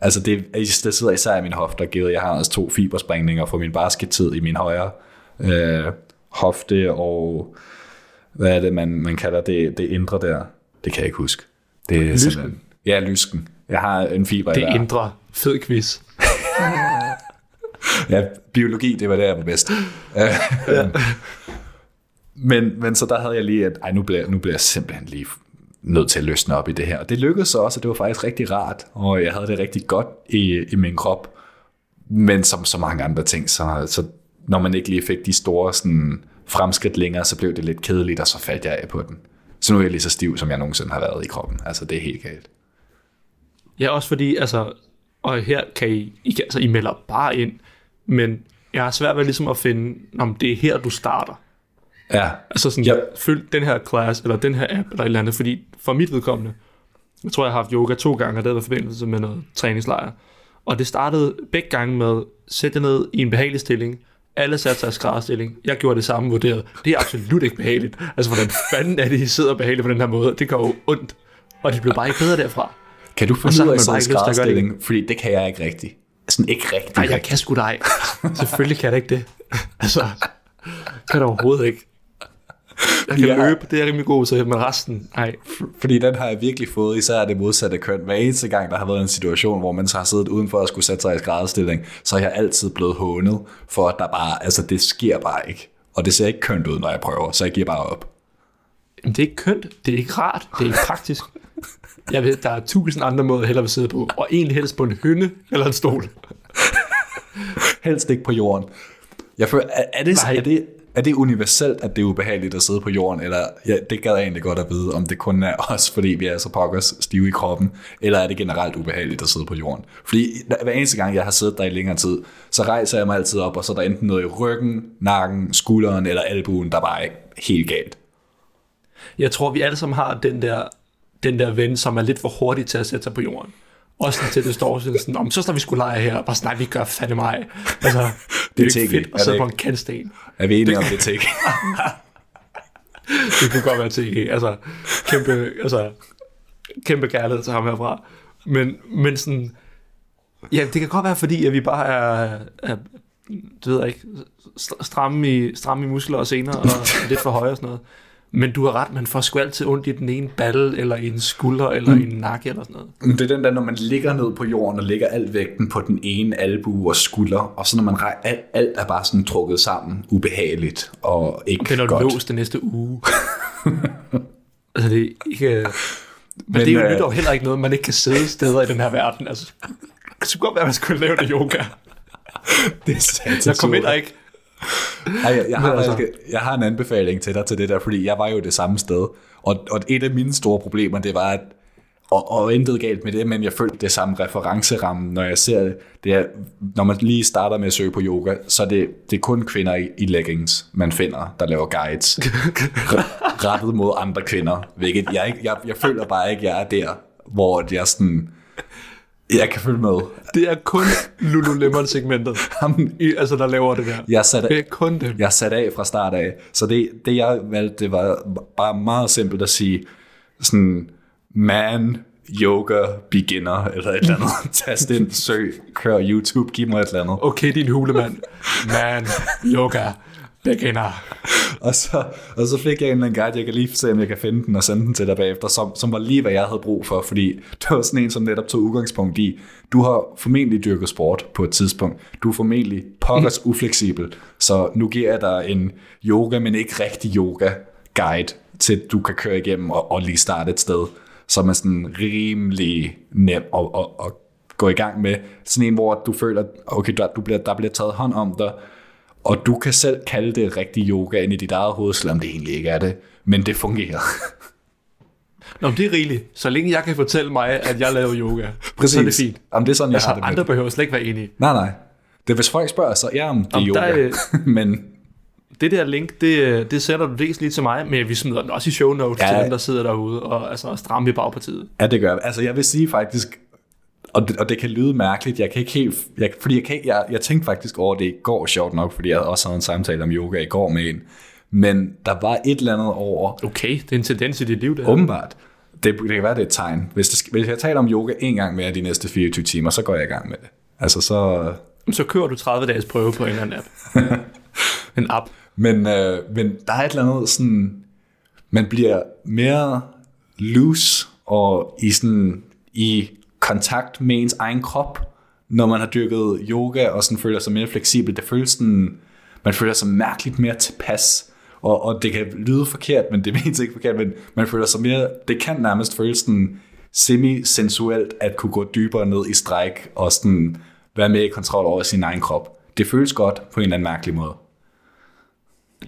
Altså det, det sidder især i min hofter, givet jeg har også to fibersprængninger fra min baskettid i min højre øh, hofte, og hvad er det, man, man kalder det, det indre der? Det kan jeg ikke huske. Det er Lysken. Ja, lysken. Jeg har en fiber Det indre fed quiz. Ja, biologi, det var der, jeg var bedst. ja. men, men så der havde jeg lige, at ej, nu bliver, nu bliver jeg simpelthen lige nødt til at løsne op i det her. Og det lykkedes så også, og det var faktisk rigtig rart, og jeg havde det rigtig godt i, i min krop. Men som så mange andre ting, så, så når man ikke lige fik de store sådan, fremskridt længere, så blev det lidt kedeligt, og så faldt jeg af på den. Så nu er jeg lige så stiv, som jeg nogensinde har været i kroppen. Altså, det er helt galt. Ja, også fordi, altså, og her kan I, I, kan, altså, I melder bare ind, men jeg har svært ved ligesom at finde, om det er her, du starter. Ja, Altså sådan, ja. følg den her class, eller den her app, eller et eller andet, fordi for mit vedkommende, jeg tror, jeg har haft yoga to gange, og det har været forbindelse med noget træningslejr. Og det startede begge gange med, sæt dig ned i en behagelig stilling, alle satte sig i skrædderstilling. Jeg gjorde det samme vurderet. Det er absolut ikke behageligt. Altså, hvordan fanden er det, I sidder behageligt på den her måde? Det gør jo ondt. Og det blev bare ikke bedre derfra. kan du finde ud af at gøre det? Fordi det kan jeg ikke rigtigt. Sådan ikke rigtigt. Nej, jeg kan sgu ikke. Selvfølgelig kan jeg ikke det. Altså, kan da overhovedet ikke. Jeg kan Ja. løbe, det er rimelig god til, men resten, nej. Fordi den har jeg virkelig fået, især det modsatte køn. Hver eneste gang, der har været en situation, hvor man så har siddet udenfor og skulle sætte sig i skrædderstilling, så er jeg altid blevet hånet, for at der bare, altså det sker bare ikke. Og det ser ikke kønt ud, når jeg prøver, så jeg giver bare op. Men det er ikke kønt, det er ikke rart, det er ikke praktisk. Jeg ved, der er tusind andre måder, jeg hellere vil sidde på, og egentlig helst på en hønne eller en stol. Helst ikke på jorden. Jeg føler, er, er, det, Nej. er, det, er det universelt, at det er ubehageligt at sidde på jorden, eller ja, det gad jeg egentlig godt at vide, om det kun er os, fordi vi er så pokkers stive i kroppen, eller er det generelt ubehageligt at sidde på jorden? Fordi hver eneste gang, jeg har siddet der i længere tid, så rejser jeg mig altid op, og så er der enten noget i ryggen, nakken, skulderen eller albuen, der bare er helt galt. Jeg tror, vi alle sammen har den der, den der ven, som er lidt for hurtig til at sætte sig på jorden. Også til det står sådan, sådan om, så står vi skulle lege her, og bare sådan, nej, vi gør fandme mig. Altså, det er jo ikke fedt er at det sidde på en kantsten. Er vi enige om det, ikke? Det kunne godt være TG. Altså, kæmpe, altså, kæmpe kærlighed til ham herfra. Men, men sådan, ja, det kan godt være, fordi at vi bare er, er det ved jeg ikke, st- stramme i, stramme i muskler og sener, og lidt for høje og sådan noget. Men du har ret, man får sgu altid ondt i den ene balle, eller i en skulder, eller i en nakke, eller sådan noget. Det er den der, når man ligger ned på jorden og lægger al vægten på den ene albue og skulder, og så når man alt, alt er bare sådan trukket sammen, ubehageligt og ikke Den er godt. låst den næste uge. altså, det er ikke... Men, men Men, det er jo øh, nytår heller ikke noget, man ikke kan sidde steder i den her verden. Altså, det skulle godt være, at man skulle lave det yoga. Det er Jeg kom ind og ikke... Ej, jeg, jeg, har, altså- jeg har en anbefaling til dig til det der, fordi jeg var jo det samme sted, og, og et af mine store problemer, det var, at og, og intet galt med det, men jeg følte det samme referenceramme, når jeg ser det. det er, når man lige starter med at søge på yoga, så det, det er kun kvinder i, i leggings, man finder, der laver guides. rettet mod andre kvinder. Hvilket jeg, ikke, jeg, jeg føler bare ikke, jeg er der, hvor jeg sådan... Jeg kan følge med. Det er kun Lululemon-segmentet, i, altså, der laver det der. jeg satte, Det er kun dem. jeg satte af fra start af. Så det, det jeg valgte, det var bare meget simpelt at sige, sådan, man, yoga, beginner, eller et eller andet. Tast ind, søg, kør YouTube, giv mig et eller andet. Okay, din hulemand. Man, yoga, beginner. Og så, og så fik jeg en eller anden guide, jeg kan lige se, om jeg kan finde den og sende den til dig bagefter, som, som var lige, hvad jeg havde brug for, fordi det var sådan en, som netop tog udgangspunkt i, du har formentlig dyrket sport på et tidspunkt, du er formentlig pokkers ufleksibel, så nu giver jeg dig en yoga, men ikke rigtig yoga guide, til du kan køre igennem og, og lige starte et sted, som er sådan rimelig nem at, at, at gå i gang med. Sådan en, hvor du føler, okay, der, du bliver, der bliver taget hånd om dig, og du kan selv kalde det rigtig yoga ind i dit eget hoved, selvom det egentlig ikke er det. Men det fungerer. Nå, men det er rigeligt. Så længe jeg kan fortælle mig, at jeg laver yoga, så er det fint. Jamen, det er sådan, jeg, Altså, har det andre behøver slet ikke være enige. Nej, nej. Det er, hvis folk spørger, så ja, om det er yoga. der er- Men Det der link, det, det sætter du dels lige til mig, men vi smider den også i show notes ja. Ja. til dem, der sidder derude og altså, stramme i bagpartiet. ja, det gør jeg. Altså, jeg vil sige faktisk, og det, og det kan lyde mærkeligt, jeg kan ikke helt, jeg, fordi jeg, kan, ikke- jeg, jeg tænkte faktisk over det i går, sjovt nok, fordi jeg også havde en samtale om yoga i går med en. Men der var et eller andet over, Okay, det er en tendens i dit liv, det åbenbart, det, det kan være, det er et tegn. Hvis, det, hvis jeg taler om yoga en gang mere de næste 24 timer, så går jeg i gang med det. Altså så, Så kører du 30 dages prøve på en eller anden app. en app. Men, øh, men der er et eller andet sådan, man bliver mere loose og i sådan i kontakt med ens egen krop, når man har dyrket yoga og sådan føler sig mere fleksibel. Det føles sådan, man føler sig mærkeligt mere tilpas. Og, og det kan lyde forkert, men det menes ikke forkert, men man føler sig mere, det kan nærmest føles sådan semi-sensuelt at kunne gå dybere ned i stræk og sådan være mere i kontrol over sin egen krop. Det føles godt på en eller anden mærkelig måde.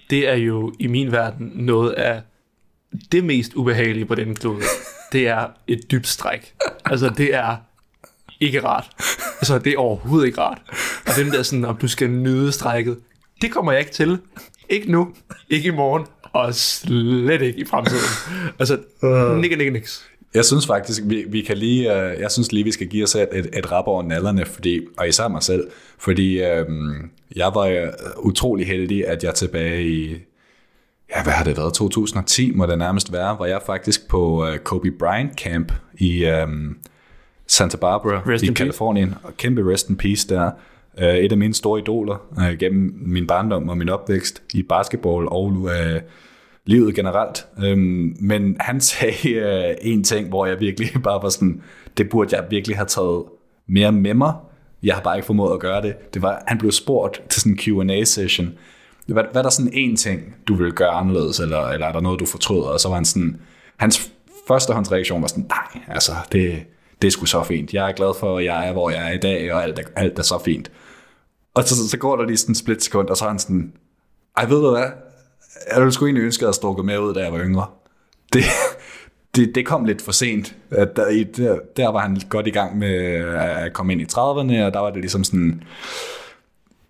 Det er jo i min verden noget af det mest ubehagelige på den klode. Det er et dybt stræk. Altså, det er ikke rart. Altså, det er overhovedet ikke rart. Og den der sådan, om du skal nyde strækket, det kommer jeg ikke til. Ikke nu, ikke i morgen, og slet ikke i fremtiden. Altså, nikke, nikke, niks. Jeg synes faktisk, vi, vi kan lige, øh, jeg synes lige, vi skal give os et, et, et rap over nallerne, fordi, og især mig selv, fordi øhm, jeg var øh, utrolig heldig, at jeg tilbage i, ja, hvad har det været, 2010 må det nærmest være, var jeg faktisk på øh, Kobe Bryant Camp i øhm, Santa Barbara Rest i in peace. Kalifornien, og kæmpe rest in peace der. Øh, et af mine store idoler øh, gennem min barndom og min opvækst i basketball og øh, livet generelt. Øhm, men han sagde øh, en ting, hvor jeg virkelig bare var sådan, det burde jeg virkelig have taget mere med mig. Jeg har bare ikke formået at gøre det. Det var, han blev spurgt til sådan en Q&A session. Hvad, hvad er der sådan en ting, du vil gøre anderledes, eller, eller er der noget, du fortryder? Og så var han sådan, hans førstehåndsreaktion var sådan, nej, altså, det, det er sgu så fint. Jeg er glad for, at jeg er, hvor jeg er i dag, og alt er, alt er så fint. Og så, så går der lige sådan en split sekund, og så er han sådan, ej, ved du hvad? Jeg ville sgu egentlig ønske, at jeg havde strukket med ud, da jeg var yngre. Det, det, det kom lidt for sent. At Der, der, der var han godt i gang med at komme ind i 30'erne, og der var det ligesom sådan,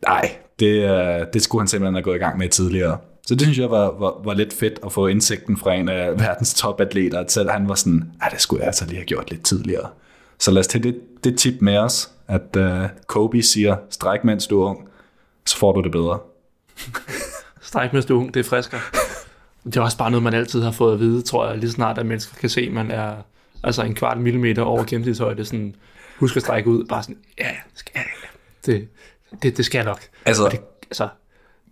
nej, det, øh, det skulle han simpelthen have gået i gang med tidligere. Så det synes jeg var, var, var lidt fedt at få indsigten fra en af verdens topatleter, at han var sådan, at det skulle jeg altså lige have gjort lidt tidligere. Så lad os tage det, det tip med os, at uh, Kobe siger, stræk mens du er ung, så får du det bedre. Stræk mens du er ung, det er friskere. Det er også bare noget, man altid har fået at vide, tror jeg, lige snart, at mennesker kan se, at man er altså en kvart millimeter over gennemsnitshøjde, sådan, husk at strække ud, bare sådan, ja, ja, skal jeg, det, det, det skal jeg nok. Altså, Og det, altså,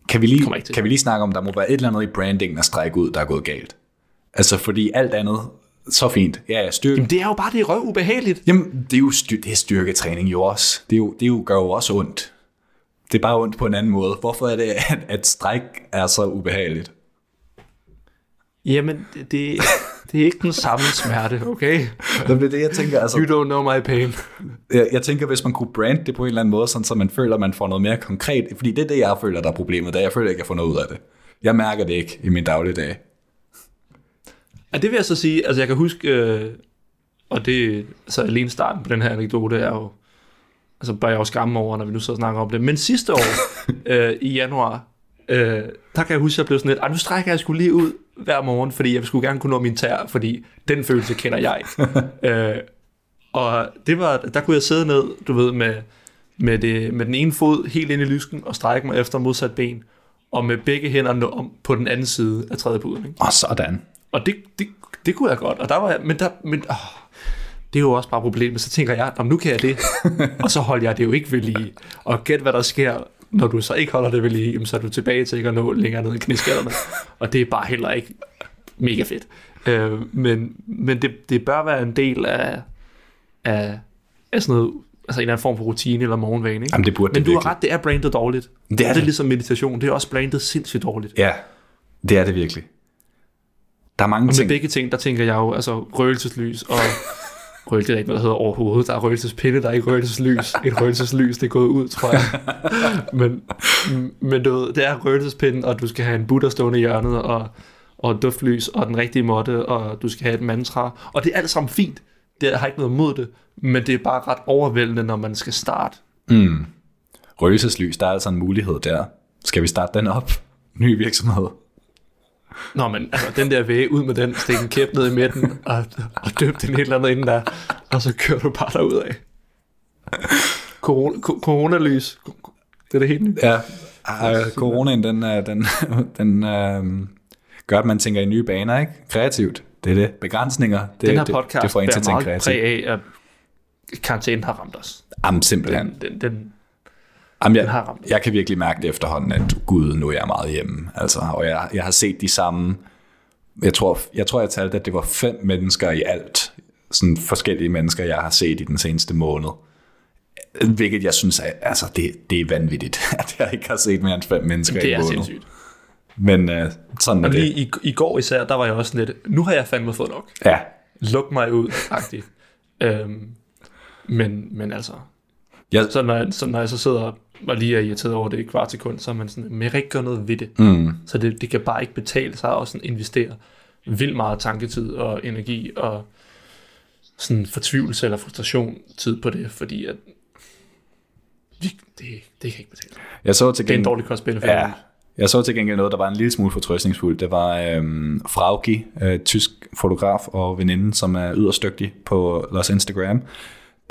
Kan vi, lige, kan vi lige snakke om, der må være et eller andet i brandingen at strække ud, der er gået galt? Altså, fordi alt andet, så fint. Ja, styrke. jamen, det er jo bare det røv ubehageligt. Jamen, det er jo styr, det er styrketræning jo også. Det, er jo, det er jo, gør jo også ondt. Det er bare ondt på en anden måde. Hvorfor er det, at, at stræk er så ubehageligt? Jamen, det, det, det er ikke den samme smerte, okay? Det er det, jeg tænker. Altså, You don't know my pain. jeg, jeg tænker, hvis man kunne brande det på en eller anden måde, sådan, så man føler, at man får noget mere konkret. Fordi det er det, jeg føler, der er problemet. Da jeg føler ikke, jeg får noget ud af det. Jeg mærker det ikke i min dagligdag. Ja, det vil jeg så sige, altså jeg kan huske, øh, og det, altså alene starten på den her anekdote er jo, altså bare jeg også skamme over, når vi nu så snakker om det, men sidste år, øh, i januar, øh, der kan jeg huske, at jeg blev sådan lidt, "Ej, nu strækker jeg skulle lige ud hver morgen, fordi jeg skulle gerne kunne nå min tær, fordi den følelse kender jeg. øh, og det var, der kunne jeg sidde ned, du ved, med, med, det, med den ene fod helt ind i lysken og strække mig efter modsat ben, og med begge hænder nå om på den anden side af trædepuden. Ikke? Og sådan. Og det, det, det kunne jeg godt. Og der var jeg, men der, men, åh, det er jo også bare problemet. Så tænker jeg, "Nå, men nu kan jeg det. og så holder jeg det jo ikke ved lige. Og gæt hvad der sker, når du så ikke holder det ved lige, så er du tilbage til ikke at nå længere ned i knæskallerne. og det er bare heller ikke mega fedt. Øh, men men det, det bør være en del af, af, af sådan noget, altså en eller anden form for rutine eller morgenvane. Ikke? Jamen, det burde men det du har ret, det er brandet dårligt. Det er det er det. ligesom meditation. Det er også brandet sindssygt dårligt. Ja, det er det virkelig. Der er mange Og med ting. begge ting, der tænker jeg jo, altså røgelseslys og røgelse, er ikke noget, der hedder overhovedet. Der er røgelsespinde, der er ikke røgelseslys. Et røgelseslys, det er gået ud, tror jeg. men, men du ved, det er røgelsespinde, og du skal have en butter stående i hjørnet, og, og duftlys, og den rigtige måtte, og du skal have et mantra. Og det er alt sammen fint. Det, har ikke noget imod det, men det er bare ret overvældende, når man skal starte. Mm. Røgelseslys, der er altså en mulighed der. Skal vi starte den op? Ny virksomhed. Nå, men altså, den der væg, ud med den, stik en kæp ned i midten, og, og døb den et eller andet inden der, og så kører du bare derud af. Corona, coronalys, det er det helt nye. Ja, uh, coronaen, den, uh, den, den uh, gør, at man tænker i nye baner, ikke? Kreativt. Det er det. Begrænsninger, det, Den her det, podcast det får en til at tænke meget kreativt. præg af, at karantænen har ramt os. Jamen, simpelthen. Den, den, den, Jamen, den har jeg, ramt jeg kan virkelig mærke det efterhånden, at gud, nu er jeg meget hjemme. Altså, og jeg, jeg har set de samme, jeg tror, jeg tror, jeg talte, at det var fem mennesker i alt, sådan forskellige mennesker, jeg har set i den seneste måned. Hvilket jeg synes, er, altså, det, det er vanvittigt, at jeg ikke har set mere end fem mennesker det i er en måned. sindssygt. Men uh, sådan er Og det. lige i, i går især, der var jeg også lidt, nu har jeg fandme fået nok. Ja, Luk mig ud, agtigt. øhm, men, men altså, jeg, Så når, jeg, så når jeg så sidder og lige er irriteret over det i kvart sekund, så er man sådan, men jeg ikke gøre noget ved det. mm, Så det, det kan bare ikke betale sig at sådan investere vildt meget tanketid og energi og sådan fortvivlelse eller frustration tid på det, fordi at det, det kan ikke betale sig. jeg så til Det er en gengæld, dårlig kost Ja, jeg så til gengæld noget, der var en lille smule fortrøstningsfuldt. Det var øhm, Frauki, øh, tysk fotograf og veninde, som er yderst dygtig på Los Instagram.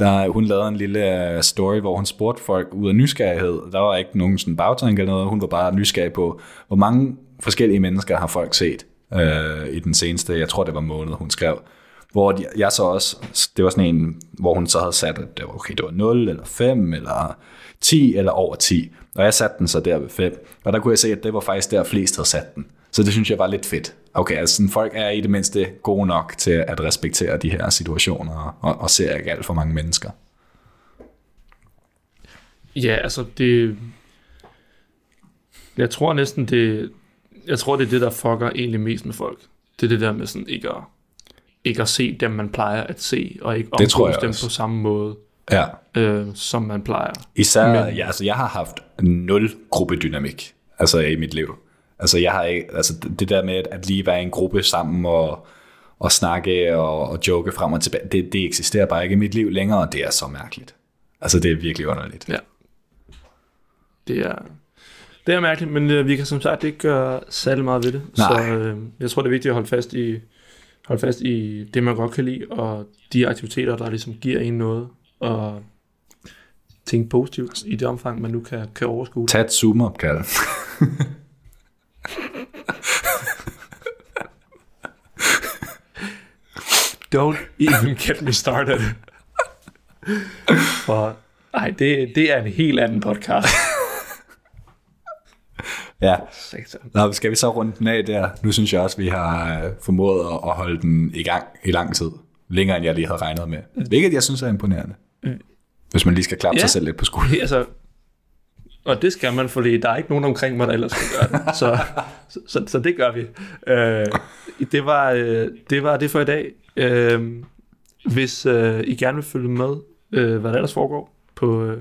Der, hun lavede en lille øh, story, hvor hun spurgte folk ud af nysgerrighed. Der var ikke nogen sådan bagtanke eller noget. Hun var bare nysgerrig på, hvor mange forskellige mennesker har folk set øh, i den seneste, jeg tror det var måned, hun skrev. Hvor jeg så også, det var sådan en, hvor hun så havde sat, at det var, okay, det var 0 eller 5 eller 10 eller over 10. Og jeg satte den så der ved 5. Og der kunne jeg se, at det var faktisk der, flest havde sat den. Så det synes jeg var lidt fedt. Okay, altså sådan, folk er i det mindste gode nok til at respektere de her situationer, og, og ser ikke alt for mange mennesker. Ja, altså det... Jeg tror næsten det... Jeg tror, det er det, der fucker egentlig mest med folk. Det er det der med sådan ikke at, ikke at se dem, man plejer at se, og ikke omgås dem også. på samme måde, Ja, øh, som man plejer. Især, Men... ja, altså jeg har haft nul gruppedynamik altså i mit liv. Altså jeg har ikke, altså det der med at- lige være i en gruppe sammen og, og snakke og, og joke frem og tilbage, det, det eksisterer bare ikke i mit liv længere, og det er så mærkeligt. Altså det er virkelig underligt. Ja. Det er, det er mærkeligt, men øh, vi kan som sagt ikke gøre særlig meget ved det. Nej. Så øh, jeg tror, det er vigtigt at holde fast i, holde fast i det, man godt kan lide, og de aktiviteter, der ligesom giver en noget, og tænke positivt i det omfang, man nu kan, kan overskue. Tag et Zoom-opkald. Don't even get me started. For, ej, det, det er en helt anden podcast. ja. Nå, skal vi så runde den af der? Nu synes jeg også, vi har øh, formået at- holde den i gang i lang tid. Længere end jeg lige havde regnet med. Hvilket jeg synes er imponerende. Hvis man lige skal klappe Ja. sig selv lidt på skulderen. Altså, og det skal man, fordi der er ikke nogen omkring mig, der ellers skal gøre det. Så, så, så, så det gør vi. Øh, det, var, øh, det var det for i dag. Øh, hvis øh, I gerne vil følge med, øh, hvad der ellers foregår på, øh,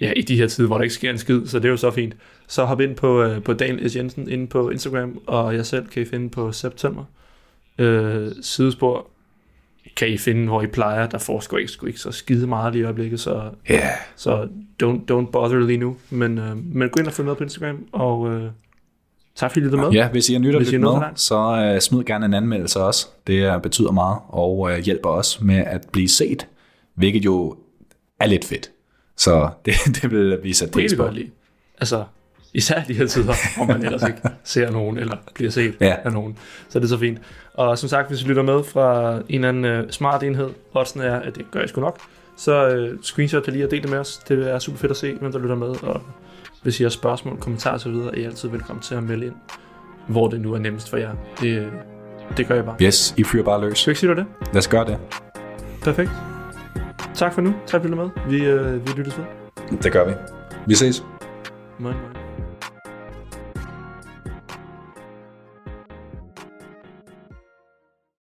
ja, i de her tider, hvor der ikke sker en skid, så det er jo så fint, så hop ind på, øh, på Daniel S. Jensen inde på Instagram, og jeg selv kan I finde på September. Øh, sidespor kan I finde, hvor I plejer. Der foregår ikke, sgu ikke så skide meget lige i øjeblikket, så. Yeah. så don't, don't bother lige nu. Men, øh, men gå ind og følg med på Instagram, og øh, tak fordi I lyttede med. Ja, hvis I er nyt og så med, så uh, smid gerne en anmeldelse også. Det uh, betyder meget, og uh, hjælper os med at blive set, hvilket jo er lidt fedt. Så det, det vil vi sætte pris på. Altså, især de her tider, hvor man ellers ikke ser nogen, eller bliver set Ja. af nogen. Så det er så fint. Og som sagt, hvis I lytter med fra en eller anden øh, smart enhed, oddsen er, at det gør I sgu nok, så øh, screenshot det lige og del det med os. Det er super fedt at se, hvem der lytter med. Og hvis I har spørgsmål, kommentarer osv., er I altid velkommen til at melde ind, hvor det nu er nemmest for jer. Det, det gør jeg bare. Yes, I fyrer bare løs. Skal ikke sige det? Lad os gøre det. Perfekt. Tak for nu. Tak for at du med. Vi, øh, vi lyttes ved. Det gør vi. Vi ses. Moin, moin.